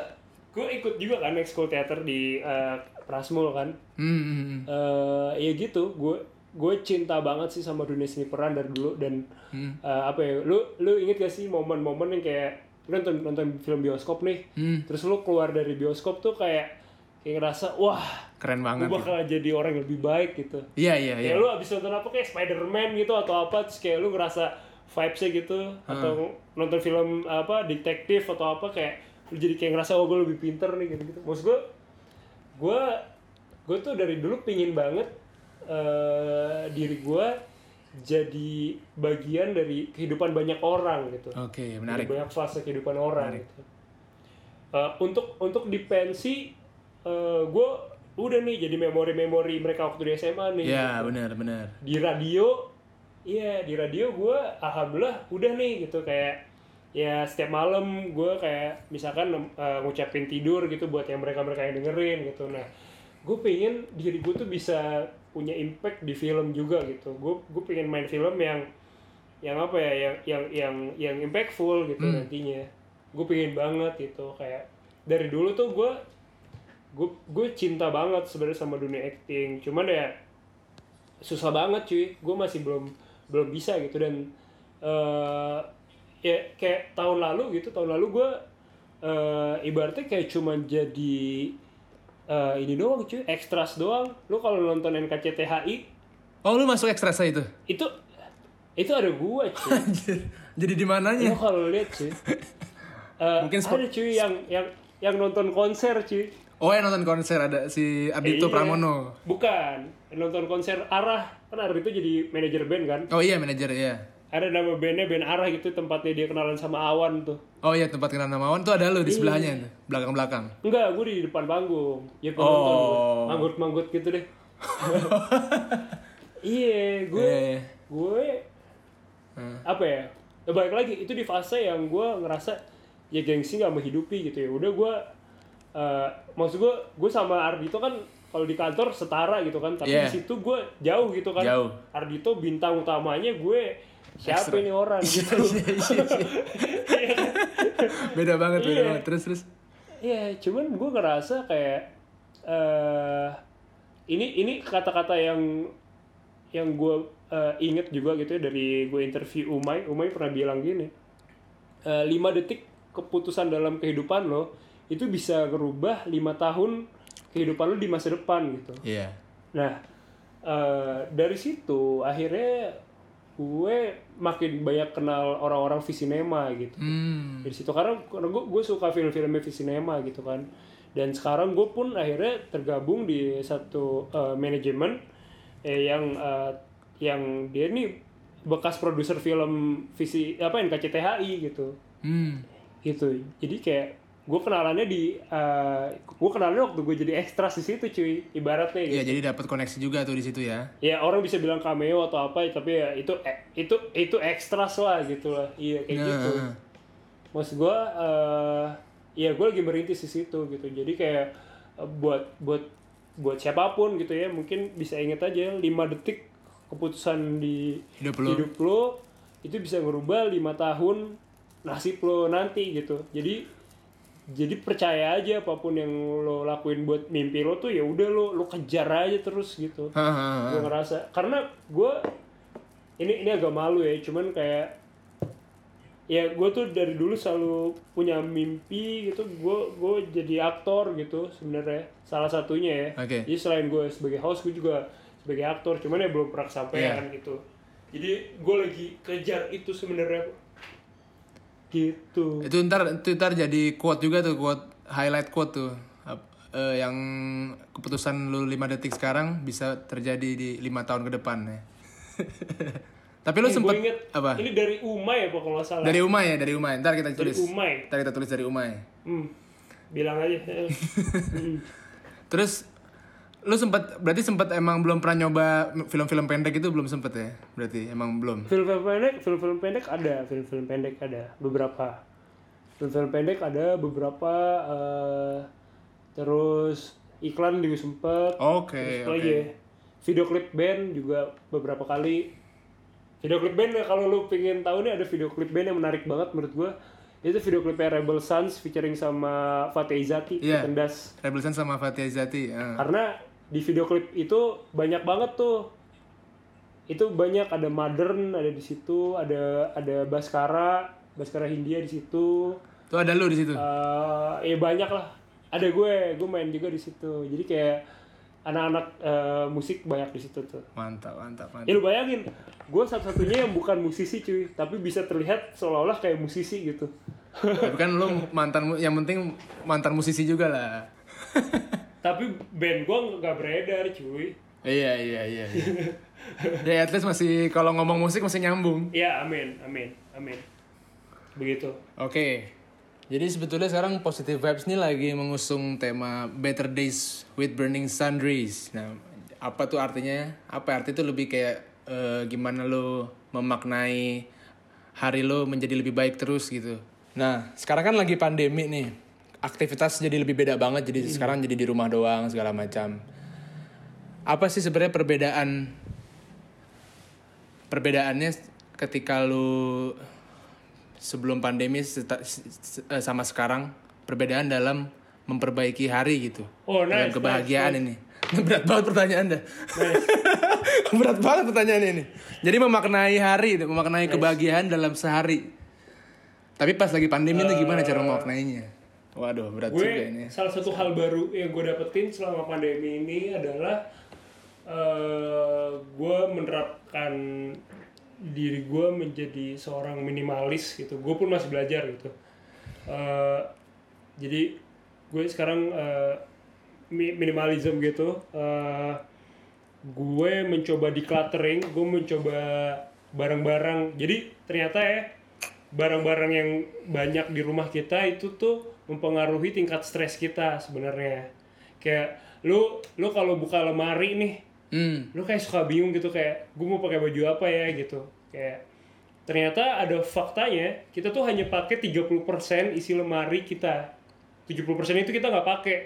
Speaker 2: gue ikut juga kan ekskul teater di eh, Prasmul kan.
Speaker 1: Hmm,
Speaker 2: eh ya gitu gue gue cinta banget sih sama dunia seni peran dari dulu dan
Speaker 1: Hmm.
Speaker 2: eh, apa ya lu lu inget gak sih momen-momen yang kayak lu nonton nonton film bioskop nih
Speaker 1: Hmm.
Speaker 2: terus lu keluar dari bioskop tuh kayak kayak ngerasa wah
Speaker 1: Keren
Speaker 2: gue
Speaker 1: banget.
Speaker 2: bakal jadi orang yang lebih baik gitu
Speaker 1: Iya iya iya.
Speaker 2: lu abis nonton apa kayak Spider-Man gitu atau apa terus kayak lu ngerasa vibesnya gitu atau nonton film apa detektif atau apa kayak lu jadi kayak ngerasa oh gue lebih pinter nih gitu gitu maksud gue gue gue tuh dari dulu pingin banget eh diri gue jadi bagian dari kehidupan banyak orang gitu
Speaker 1: Oke,
Speaker 2: Dari
Speaker 1: menarik.
Speaker 2: banyak fase kehidupan orang gitu. Eh, untuk untuk di pensi gue udah nih jadi memori-memori mereka waktu di SMA nih
Speaker 1: Iya, benar benar.
Speaker 2: di radio iya di radio gue alhamdulillah udah nih gitu. Kayak ya setiap malam gue kayak misalkan eh, ngucapin tidur gitu buat yang mereka mereka yang dengerin gitu. Nah gue pengen diri gue tuh bisa punya impact di film juga gitu. Gue gue pengen main film yang yang apa ya yang yang yang yang impactful gitu nantinya. Gue pengen banget gitu. Kayak dari dulu tuh gue gue gue cinta banget sebenarnya sama dunia acting. Cuman ya susah banget cuy. Gue masih belum belum bisa gitu dan eh ya kayak tahun lalu gitu tahun lalu gue eh ibaratnya kayak cuman jadi eh ini doang cuy ekstras doang lu kalau nonton NKCTHI
Speaker 1: Oh, lu masuk ekstra itu?
Speaker 2: itu itu ada gue cuy.
Speaker 1: Jadi di
Speaker 2: lu
Speaker 1: mananya?
Speaker 2: kalau lihat cuy eh,
Speaker 1: Mungkin
Speaker 2: ada cuy yang yang yang nonton konser cuy
Speaker 1: Oh, yang nonton konser ada si Ardito
Speaker 2: Iya.
Speaker 1: Pramono.
Speaker 2: bukan nonton konser arah kan arah itu jadi manajer band kan
Speaker 1: Oh iya, manajer ya.
Speaker 2: ada nama bandnya band arah gitu tempatnya dia kenalan sama Awan tuh
Speaker 1: Oh iya, tempat kenal nama Wan tuh ada lu di
Speaker 2: Iya.
Speaker 1: sebelahnya tuh, belakang-belakang.
Speaker 2: enggak gue di depan panggung ya gue
Speaker 1: Oh.
Speaker 2: nonton manggut manggut gitu deh iya gue
Speaker 1: Iya, iya.
Speaker 2: gue
Speaker 1: Hmm.
Speaker 2: apa ya ya balik lagi itu di fase yang gue ngerasa ya gengsi gak menghidupi gitu ya udah gue eh, maksud gue gue sama Ardito kan kalau di kantor setara gitu kan tapi
Speaker 1: Iya.
Speaker 2: di situ gue jauh gitu kan
Speaker 1: Jauh.
Speaker 2: Ardito bintang utamanya gue siapa ini orang gitu
Speaker 1: Beda banget, beda
Speaker 2: Iya.
Speaker 1: banget. Terus terus.
Speaker 2: Iya, cuman gue ngerasa kayak eh ini ini kata-kata yang yang gue inget juga gitu ya dari gue interview Umay. Umay pernah bilang gini, lima detik keputusan dalam kehidupan lo itu bisa ngerubah lima tahun kehidupan lo di masa depan gitu.
Speaker 1: Iya.
Speaker 2: Nah, eh, dari situ akhirnya gue makin banyak kenal orang-orang visinema gitu
Speaker 1: Hmm.
Speaker 2: dari situ karena karena gue gue suka film-filmnya Visinema gitu kan dan sekarang gue pun akhirnya tergabung di satu eh, manajemen eh, yang eh, yang dia nih bekas produser film visi apa NKCTHI gitu
Speaker 1: Hmm.
Speaker 2: gitu jadi kayak gue kenalannya di eh, gue kenalannya waktu gue jadi ekstras di situ cuy ibaratnya gitu
Speaker 1: Iya, jadi dapat koneksi juga tuh di situ ya.
Speaker 2: ya orang bisa bilang cameo atau apa tapi ya itu eh, itu itu ekstras lah gitu lah iya kayak
Speaker 1: Nah.
Speaker 2: gitu maksud gue eh ya gue lagi merintis di situ gitu jadi kayak eh, buat buat buat siapa pun gitu ya mungkin bisa inget aja 5 detik keputusan di
Speaker 1: Hidup lu.
Speaker 2: hidup lo itu bisa ngerubah lima tahun nasib lo nanti gitu jadi jadi percaya aja apa pun yang lo lakuin buat mimpi lo tuh ya udah lo lo kejar aja terus gitu. Gue ngerasa karena gue ini ini agak malu ya cuman kayak ya gue tuh dari dulu selalu punya mimpi gitu gue gue jadi aktor gitu sebenarnya salah satunya ya.
Speaker 1: Oke.
Speaker 2: jadi selain gue sebagai host gue juga sebagai aktor cuman ya belum pernah kesampaian gitu. Jadi gue lagi kejar itu sebenarnya gitu
Speaker 1: Itu ntar, itu ntar jadi quote juga tuh, quote highlight quote tuh. Eh, yang keputusan lu 5 detik sekarang bisa terjadi di lima tahun ke depan ya. Tapi lu
Speaker 2: Eh,
Speaker 1: sempet
Speaker 2: inget,
Speaker 1: apa?
Speaker 2: ini dari Umay apa kalau salah
Speaker 1: Dari Umay ya, dari Umay. Ntar kita
Speaker 2: dari
Speaker 1: tulis.
Speaker 2: Umay
Speaker 1: Ntar kita tulis dari Umay.
Speaker 2: hmm. bilang aja Hmm.
Speaker 1: Terus lu sempet berarti sempet emang belum pernah nyoba film-film pendek itu belum sempet ya? Berarti emang belum.
Speaker 2: film-film pendek film-film pendek ada film-film pendek ada beberapa film-film pendek ada beberapa eh, terus iklan juga sempet
Speaker 1: Oke,
Speaker 2: apa
Speaker 1: oke.
Speaker 2: lagi ya video klip band juga beberapa kali video klip band ya, kalau lu pengen tahu nih ada video klip band yang menarik banget menurut gua itu video klipnya Rebel Sons featuring sama Fatih Izati
Speaker 1: Iya.
Speaker 2: Tendas
Speaker 1: Rebel Sun sama Fatih Zati. ah.
Speaker 2: karena di video klip itu banyak banget tuh. Itu banyak ada modern ada di situ ada ada Baskara Baskara Hindia di situ.
Speaker 1: Tuh ada lu di situ.
Speaker 2: eh ya banyak lah. Ada gue gue main juga di situ. Jadi kayak anak-anak eh, musik banyak di situ tuh.
Speaker 1: Mantap, mantap, mantap.
Speaker 2: ya lu bayangin gue satu-satunya yang bukan musisi cuy. Tapi bisa terlihat seolah-olah kayak musisi gitu.
Speaker 1: Tapi kan lu mantan yang penting mantan musisi juga lah.
Speaker 2: tapi band gue nggak beredar cuy
Speaker 1: iya, iya, iya. iya. ya at least masih kalau ngomong musik masih nyambung.
Speaker 2: ya amin amin amin begitu
Speaker 1: Oke. Jadi sebetulnya sekarang Positive Vibes nih lagi mengusung tema Better Days with Burning Sun Rays. Nah, apa tuh artinya? Apa arti itu lebih kayak eh, gimana lo memaknai hari lo menjadi lebih baik terus gitu. Nah, sekarang kan lagi pandemi nih. Aktivitas jadi lebih beda banget. Jadi sekarang jadi di rumah doang segala macam. Apa sih sebenarnya perbedaan perbedaannya ketika lu sebelum pandemi eh, sama sekarang perbedaan dalam memperbaiki hari gitu?
Speaker 2: Oh,
Speaker 1: dalam
Speaker 2: nice,
Speaker 1: kebahagiaan ini. berat banget pertanyaan dah. Berat banget pertanyaan ini. Jadi memaknai hari memaknai kebahagiaan dalam sehari. Tapi pas lagi pandemi itu gimana cara memaknainya waduh berat
Speaker 2: gue
Speaker 1: juga ini.
Speaker 2: salah satu hal baru yang gue dapetin selama pandemi ini adalah eh gue menerapkan diri gue menjadi seorang minimalis gitu. Gue pun masih belajar gitu. Eh, jadi gue sekarang mi- minimalism gitu. Eh, gue mencoba decluttering gue mencoba barang-barang. Jadi ternyata ya barang-barang yang banyak di rumah kita itu tuh mempengaruhi tingkat stres kita sebenarnya. Kayak lu lu kalau buka lemari nih
Speaker 1: hmm.
Speaker 2: lu kayak suka bingung gitu kayak gue mau pakai baju apa ya? gitu. Kayak ternyata ada faktanya kita tuh hanya pakai 30% isi lemari kita. 70% itu kita nggak pakai.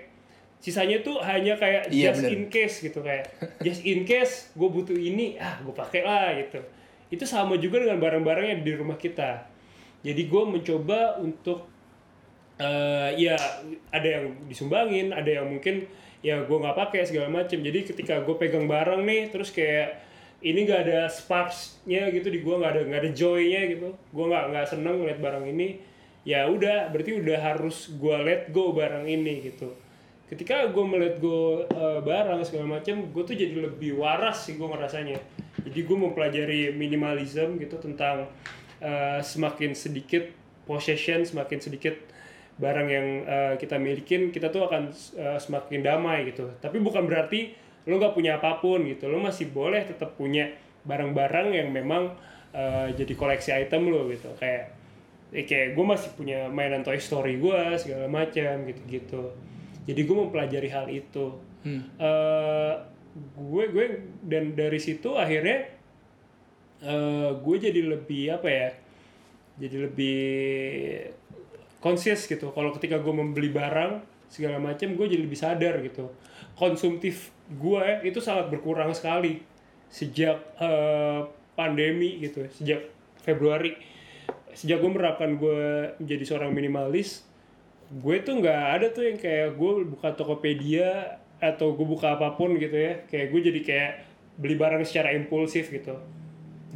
Speaker 2: Sisanya tuh hanya kayak
Speaker 1: Iya,
Speaker 2: just
Speaker 1: bener.
Speaker 2: in case gitu kayak just in case gue butuh ini ah gue pakai lah gitu. Itu sama juga dengan barang-barang yang di rumah kita. Jadi gue mencoba untuk eh ya ada yang disumbangin ada yang mungkin ya gue nggak pakai segala macem. Jadi ketika gue pegang barang nih terus kayak ini gak ada sparksnya gitu di gue nggak ada nggak ada joynya gitu. Gue nggak nggak seneng ngeliat barang ini. Ya udah berarti udah harus gue let go barang ini gitu. Ketika gue melihat gue eh, barang segala macam gue tuh jadi lebih waras sih gue ngerasanya. Jadi gue mempelajari minimalism gitu tentang eh, semakin sedikit possession semakin sedikit barang yang eh, kita milikin kita tuh akan eh, semakin damai gitu. Tapi bukan berarti lo nggak punya apa pun gitu. Lo masih boleh tetap punya barang-barang yang memang eh, jadi koleksi item lo gitu. Kayak eh, kayak gue masih punya mainan Toy Story gue segala macam gitu-gitu. Jadi gue mempelajari hal itu. Eh, gue gue dan dari situ akhirnya eh, gue jadi lebih apa ya jadi lebih conscious gitu. Kalau ketika gue membeli barang segala macam gue jadi lebih sadar gitu. Konsumtif gue itu sangat berkurang sekali sejak eh, pandemi gitu sejak Februari. Sejak gue menerapkan gue menjadi seorang minimalis gue tuh nggak ada tuh yang kayak gue buka Tokopedia atau gue buka apa pun gitu ya. Kayak gue jadi kayak beli barang secara impulsif gitu.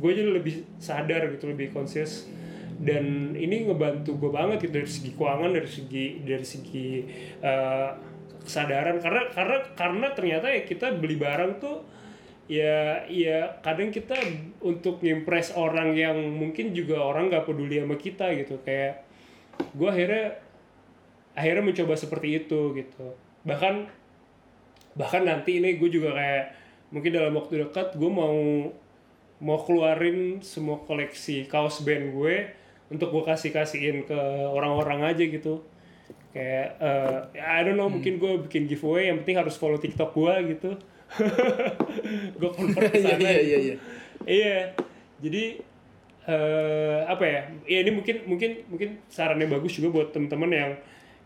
Speaker 2: Gue jadi lebih sadar gitu lebih conscious dan ini ngebantu gue banget gitu dari segi keuangan dari segi dari segi eh, kesadaran. Karena karena karena ternyata ya kita beli barang tuh ya ya kadang kita untuk ngimpress orang yang mungkin juga orang nggak peduli sama kita gitu. Kayak gue akhirnya akhirnya mencoba seperti itu gitu. Bahkan bahkan nanti ini gue juga kayak mungkin dalam waktu dekat gue mau mau keluarin semua koleksi kaos band gue untuk gue kasih kasihin ke orang-orang aja gitu kayak eh, I don't know mungkin gue bikin giveaway yang penting harus follow TikTok gue gitu gue convert ke
Speaker 1: Iya,
Speaker 2: sana
Speaker 1: iya, iya,
Speaker 2: gitu.
Speaker 1: iya.
Speaker 2: Iya, jadi eh apa ya ya ini mungkin mungkin mungkin sarannya bagus juga buat teman-teman yang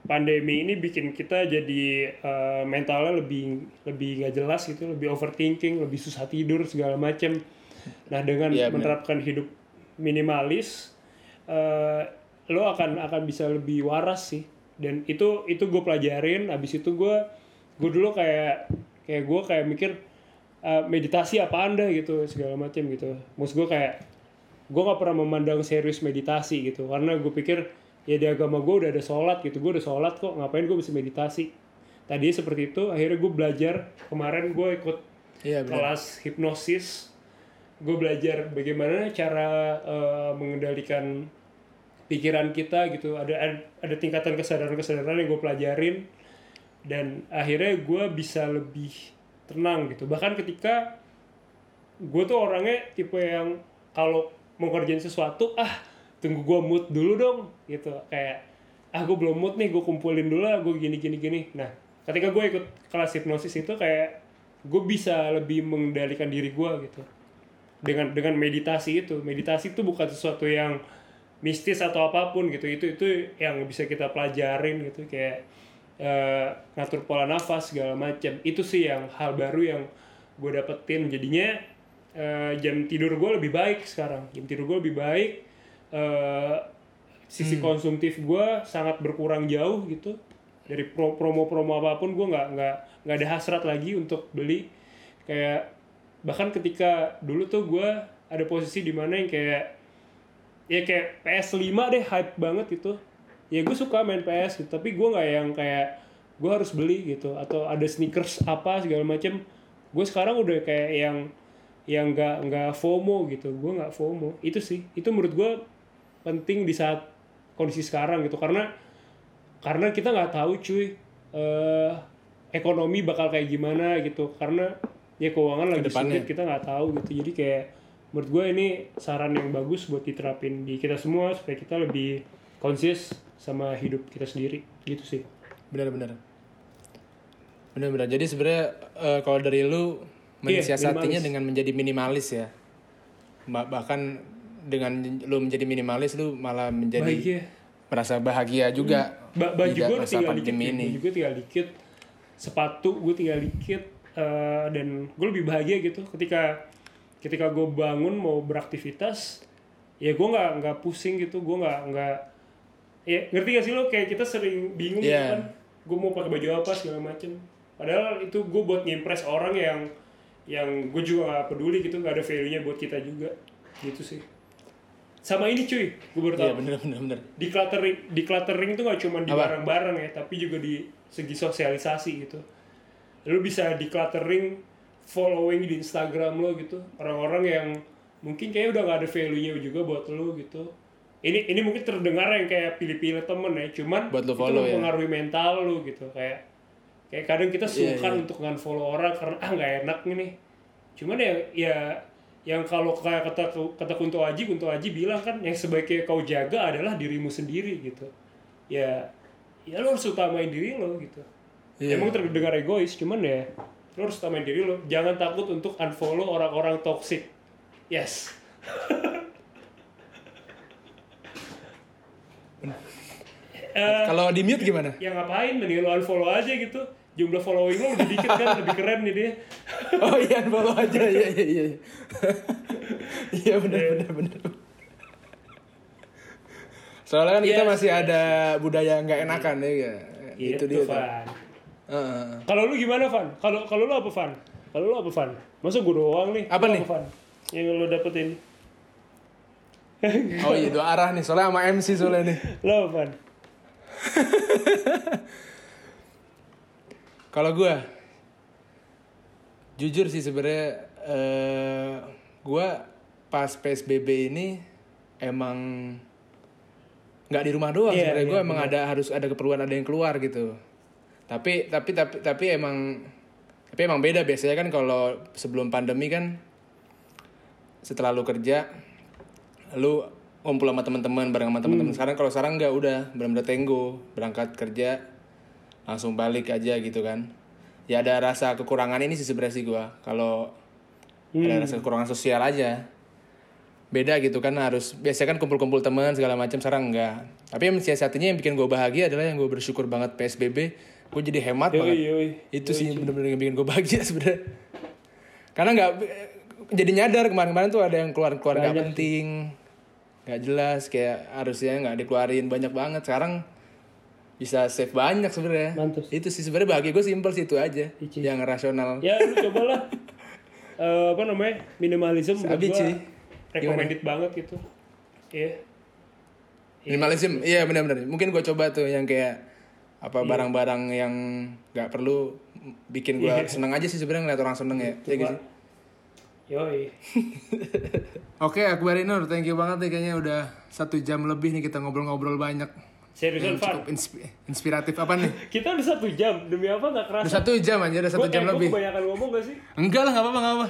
Speaker 2: pandemi ini bikin kita jadi eh, mentalnya lebih lebih nggak jelas gitu lebih overthinking lebih susah tidur segala macem nah dengan
Speaker 1: Iya, benar.
Speaker 2: menerapkan hidup minimalis eh, lo akan akan bisa lebih waras sih. Dan itu itu gue pelajarin. Abis itu gue gue dulu kayak kayak gue kayak mikir eh, meditasi apa anda gitu segala macam gitu. Maksud gue kayak gue gak pernah memandang serius meditasi gitu. Karena gue pikir ya di agama gue udah ada sholat gitu. Gue udah sholat kok ngapain gue bisa meditasi? Tadi seperti itu akhirnya gue belajar. Kemarin gue ikut
Speaker 1: Iya
Speaker 2: kelas hipnosis gue belajar bagaimana cara eh, mengendalikan pikiran kita gitu. Ada ada, ada tingkatan kesadaran kesadaran yang gue pelajarin. Dan akhirnya gue bisa lebih tenang gitu. Bahkan ketika gue tuh orangnya tipe yang kalau mau kerjain sesuatu ah tunggu gue mood dulu dong gitu. Kayak ah gue belum mood nih gue kumpulin dulu lah gue gini gini gini. Nah ketika gue ikut kelas hipnosis itu kayak gue bisa lebih mengendalikan diri gue gitu dengan dengan meditasi itu. Meditasi itu bukan sesuatu yang mistis atau apa pun gitu. Itu itu yang bisa kita pelajarin gitu. Kayak eh, ngatur pola nafas segala macam. Itu sih yang hal baru yang gue dapetin. Jadinya eh, jam tidur gue lebih baik sekarang. Jam tidur gue lebih baik eh, sisi konsumtif gue sangat berkurang jauh gitu. Dari pro- promo-promo apa pun gue nggak nggak nggak ada hasrat lagi untuk beli. Kayak bahkan ketika dulu tuh gue ada posisi di mana yang kayak ya kayak PS5 deh hype banget gitu. Ya gue suka main PS gitu tapi gue nggak yang kayak gue harus beli gitu atau ada sneakers apa segala macem. Gue sekarang udah kayak yang yang nggak nggak FOMO gitu gue nggak FOMO. Itu sih itu menurut gue penting di saat kondisi sekarang gitu. Karena karena kita nggak tahu cuy eh, ekonomi bakal kayak gimana gitu. Karena ya keuangan lagi
Speaker 1: Ke depannya.
Speaker 2: sulit kita nggak tahu gitu jadi kayak menurut gue ini saran yang bagus buat diterapin di kita semua supaya kita lebih konsis sama hidup kita sendiri gitu sih
Speaker 1: Benar-benar. Benar-benar. Jadi sebenarnya eh, kalau dari lu mensiasatinya
Speaker 2: minimalis.
Speaker 1: dengan menjadi minimalis ya. Ba- bahkan dengan lu menjadi minimalis lu malah menjadi
Speaker 2: bahagia
Speaker 1: merasa bahagia juga.
Speaker 2: ba baju gue tinggal dikit
Speaker 1: ini.
Speaker 2: baju gue tinggal dikit sepatu gue tinggal dikit eh, dan gue lebih bahagia gitu ketika ketika gue bangun mau beraktivitas ya gue nggak nggak pusing gitu gue nggak nggak ya ngerti gak sih lo? Kayak kita sering bingung gitu
Speaker 1: Iya.
Speaker 2: kan gue mau pakai baju apa segala macem. Padahal itu gue buat ngimpress orang yang yang gue juga gak peduli gitu nggak ada value nya buat kita juga. Gitu sih. Sama ini cuy gue baru tahu.
Speaker 1: Iya benar benar benar.
Speaker 2: decluttering decluttering itu nggak cuma di barang-barang ya tapi juga di segi sosialisasi gitu lu bisa decluttering following di Instagram lo gitu. Orang-orang yang mungkin kayak udah gak ada value-nya juga buat lu gitu. Ini ini mungkin terdengar yang kayak pilih-pilih temen ya cuman
Speaker 1: Buat
Speaker 2: itu
Speaker 1: follow ya.
Speaker 2: mempengaruhi mental lu gitu. Kayak kayak kadang kita
Speaker 1: Iya,
Speaker 2: sungkan
Speaker 1: iya.
Speaker 2: untuk nge-follow orang karena ah nggak enak nih cuman ya ya yang kalau kayak kata kata Kunto Aji Kunto Aji bilang kan yang sebaiknya kau jaga adalah dirimu sendiri gitu. Ya ya lo harus utamain diri lo gitu
Speaker 1: Iya.
Speaker 2: emang terdengar egois cuman ya lo harus utamain diri lo jangan takut untuk unfollow orang-orang toxic yes Eh,
Speaker 1: Kalau di mute gimana?
Speaker 2: ya ngapain mending lo unfollow aja gitu jumlah following lo lebih dikit kan lebih keren nih dia
Speaker 1: Oh iya follow aja iya iya iya. Iya benar benar benar. Soalnya kan kita
Speaker 2: Yes,
Speaker 1: masih ada budaya nggak enakan ya. ya.
Speaker 2: itu,
Speaker 1: Itu dia. tuh.
Speaker 2: Van
Speaker 1: Heeh.
Speaker 2: kalau lu gimana Van? Kalau kalau lu apa Van? Kalau lu apa Van? Masa gue doang nih?
Speaker 1: Apa
Speaker 2: Lu
Speaker 1: nih?
Speaker 2: Van? Yang lu dapetin.
Speaker 1: Oh iya dua arah nih. Soalnya sama MC soalnya nih.
Speaker 2: lo apa Van?
Speaker 1: Kalau gue jujur sih sebenarnya eh gue pas PSBB ini emang nggak di rumah doang
Speaker 2: Iya,
Speaker 1: sebenarnya.
Speaker 2: Iya,
Speaker 1: gue emang ada harus ada keperluan ada yang keluar gitu tapi tapi tapi tapi emang tapi emang beda. Biasanya kan kalau sebelum pandemi kan setelah lu kerja lu ngumpul sama teman-teman bareng sama teman-teman. Sekarang kalau sekarang nggak udah benar-benar tenggo. Berangkat kerja langsung balik aja gitu kan. Ya ada rasa kekurangan ini sih sebenarnya sih gua. Kalau ada rasa kekurangan sosial aja. Beda gitu kan harus biasanya kan kumpul-kumpul teman segala macam sekarang enggak tapi yang satunya yang bikin gue bahagia adalah yang gue bersyukur banget PSBB gue jadi hemat
Speaker 2: Yoi,
Speaker 1: banget.
Speaker 2: yoi.
Speaker 1: itu sih bener-bener yang bikin gue bahagia sebenarnya karena nggak jadi nyadar kemarin-kemarin tuh ada yang keluar-keluar nggak penting. Nggak jelas kayak harusnya nggak dikeluarin banyak banget. Sekarang bisa save banyak sebenarnya itu sih sebenarnya bahagia gue simpel sih itu aja
Speaker 2: Ici.
Speaker 1: yang rasional.
Speaker 2: Ya lu cobalah. Eh, apa namanya? Minimalism
Speaker 1: Sabi,
Speaker 2: gua
Speaker 1: Ci.
Speaker 2: recommended banget gitu. Iya.
Speaker 1: Minimalism iya benar-benar mungkin gue coba tuh yang kayak apa barang-barang yang nggak perlu bikin gue seneng aja sih sebenarnya ngeliat orang seneng ya Iya gak sih?
Speaker 2: yoi
Speaker 1: Oke, Akbar Nur, thank you banget nih kayaknya udah satu jam lebih nih kita ngobrol-ngobrol banyak.
Speaker 2: seriusan Van
Speaker 1: Cukup inspi- inspiratif apa nih?
Speaker 2: kita udah satu jam demi apa nggak kerasa
Speaker 1: Udah satu jam aja, udah satu
Speaker 2: Gua-
Speaker 1: jam
Speaker 2: eh,
Speaker 1: lebih.
Speaker 2: kebanyakan ngomong gak sih
Speaker 1: Enggak lah, nggak apa-apa, nggak apa.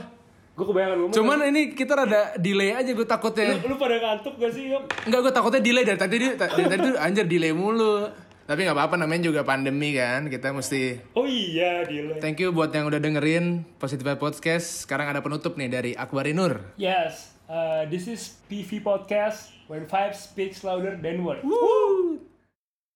Speaker 2: gue kebanyakan ngomong
Speaker 1: Cuman ini kita rada delay aja gue takutnya.
Speaker 2: lu, lu pada ngantuk gak sih Yop?
Speaker 1: Enggak, gue takutnya delay dari tadi dari tadi tuh anjir delay mulu. Tapi nggak apa-apa namanya juga pandemi kan, kita mesti
Speaker 2: oh iya delay
Speaker 1: Thank you buat yang udah dengerin Positive Podcast. Sekarang ada penutup nih dari Akbarinur.
Speaker 2: yes uh, this is PV podcast when five speaks louder than words
Speaker 1: Woo!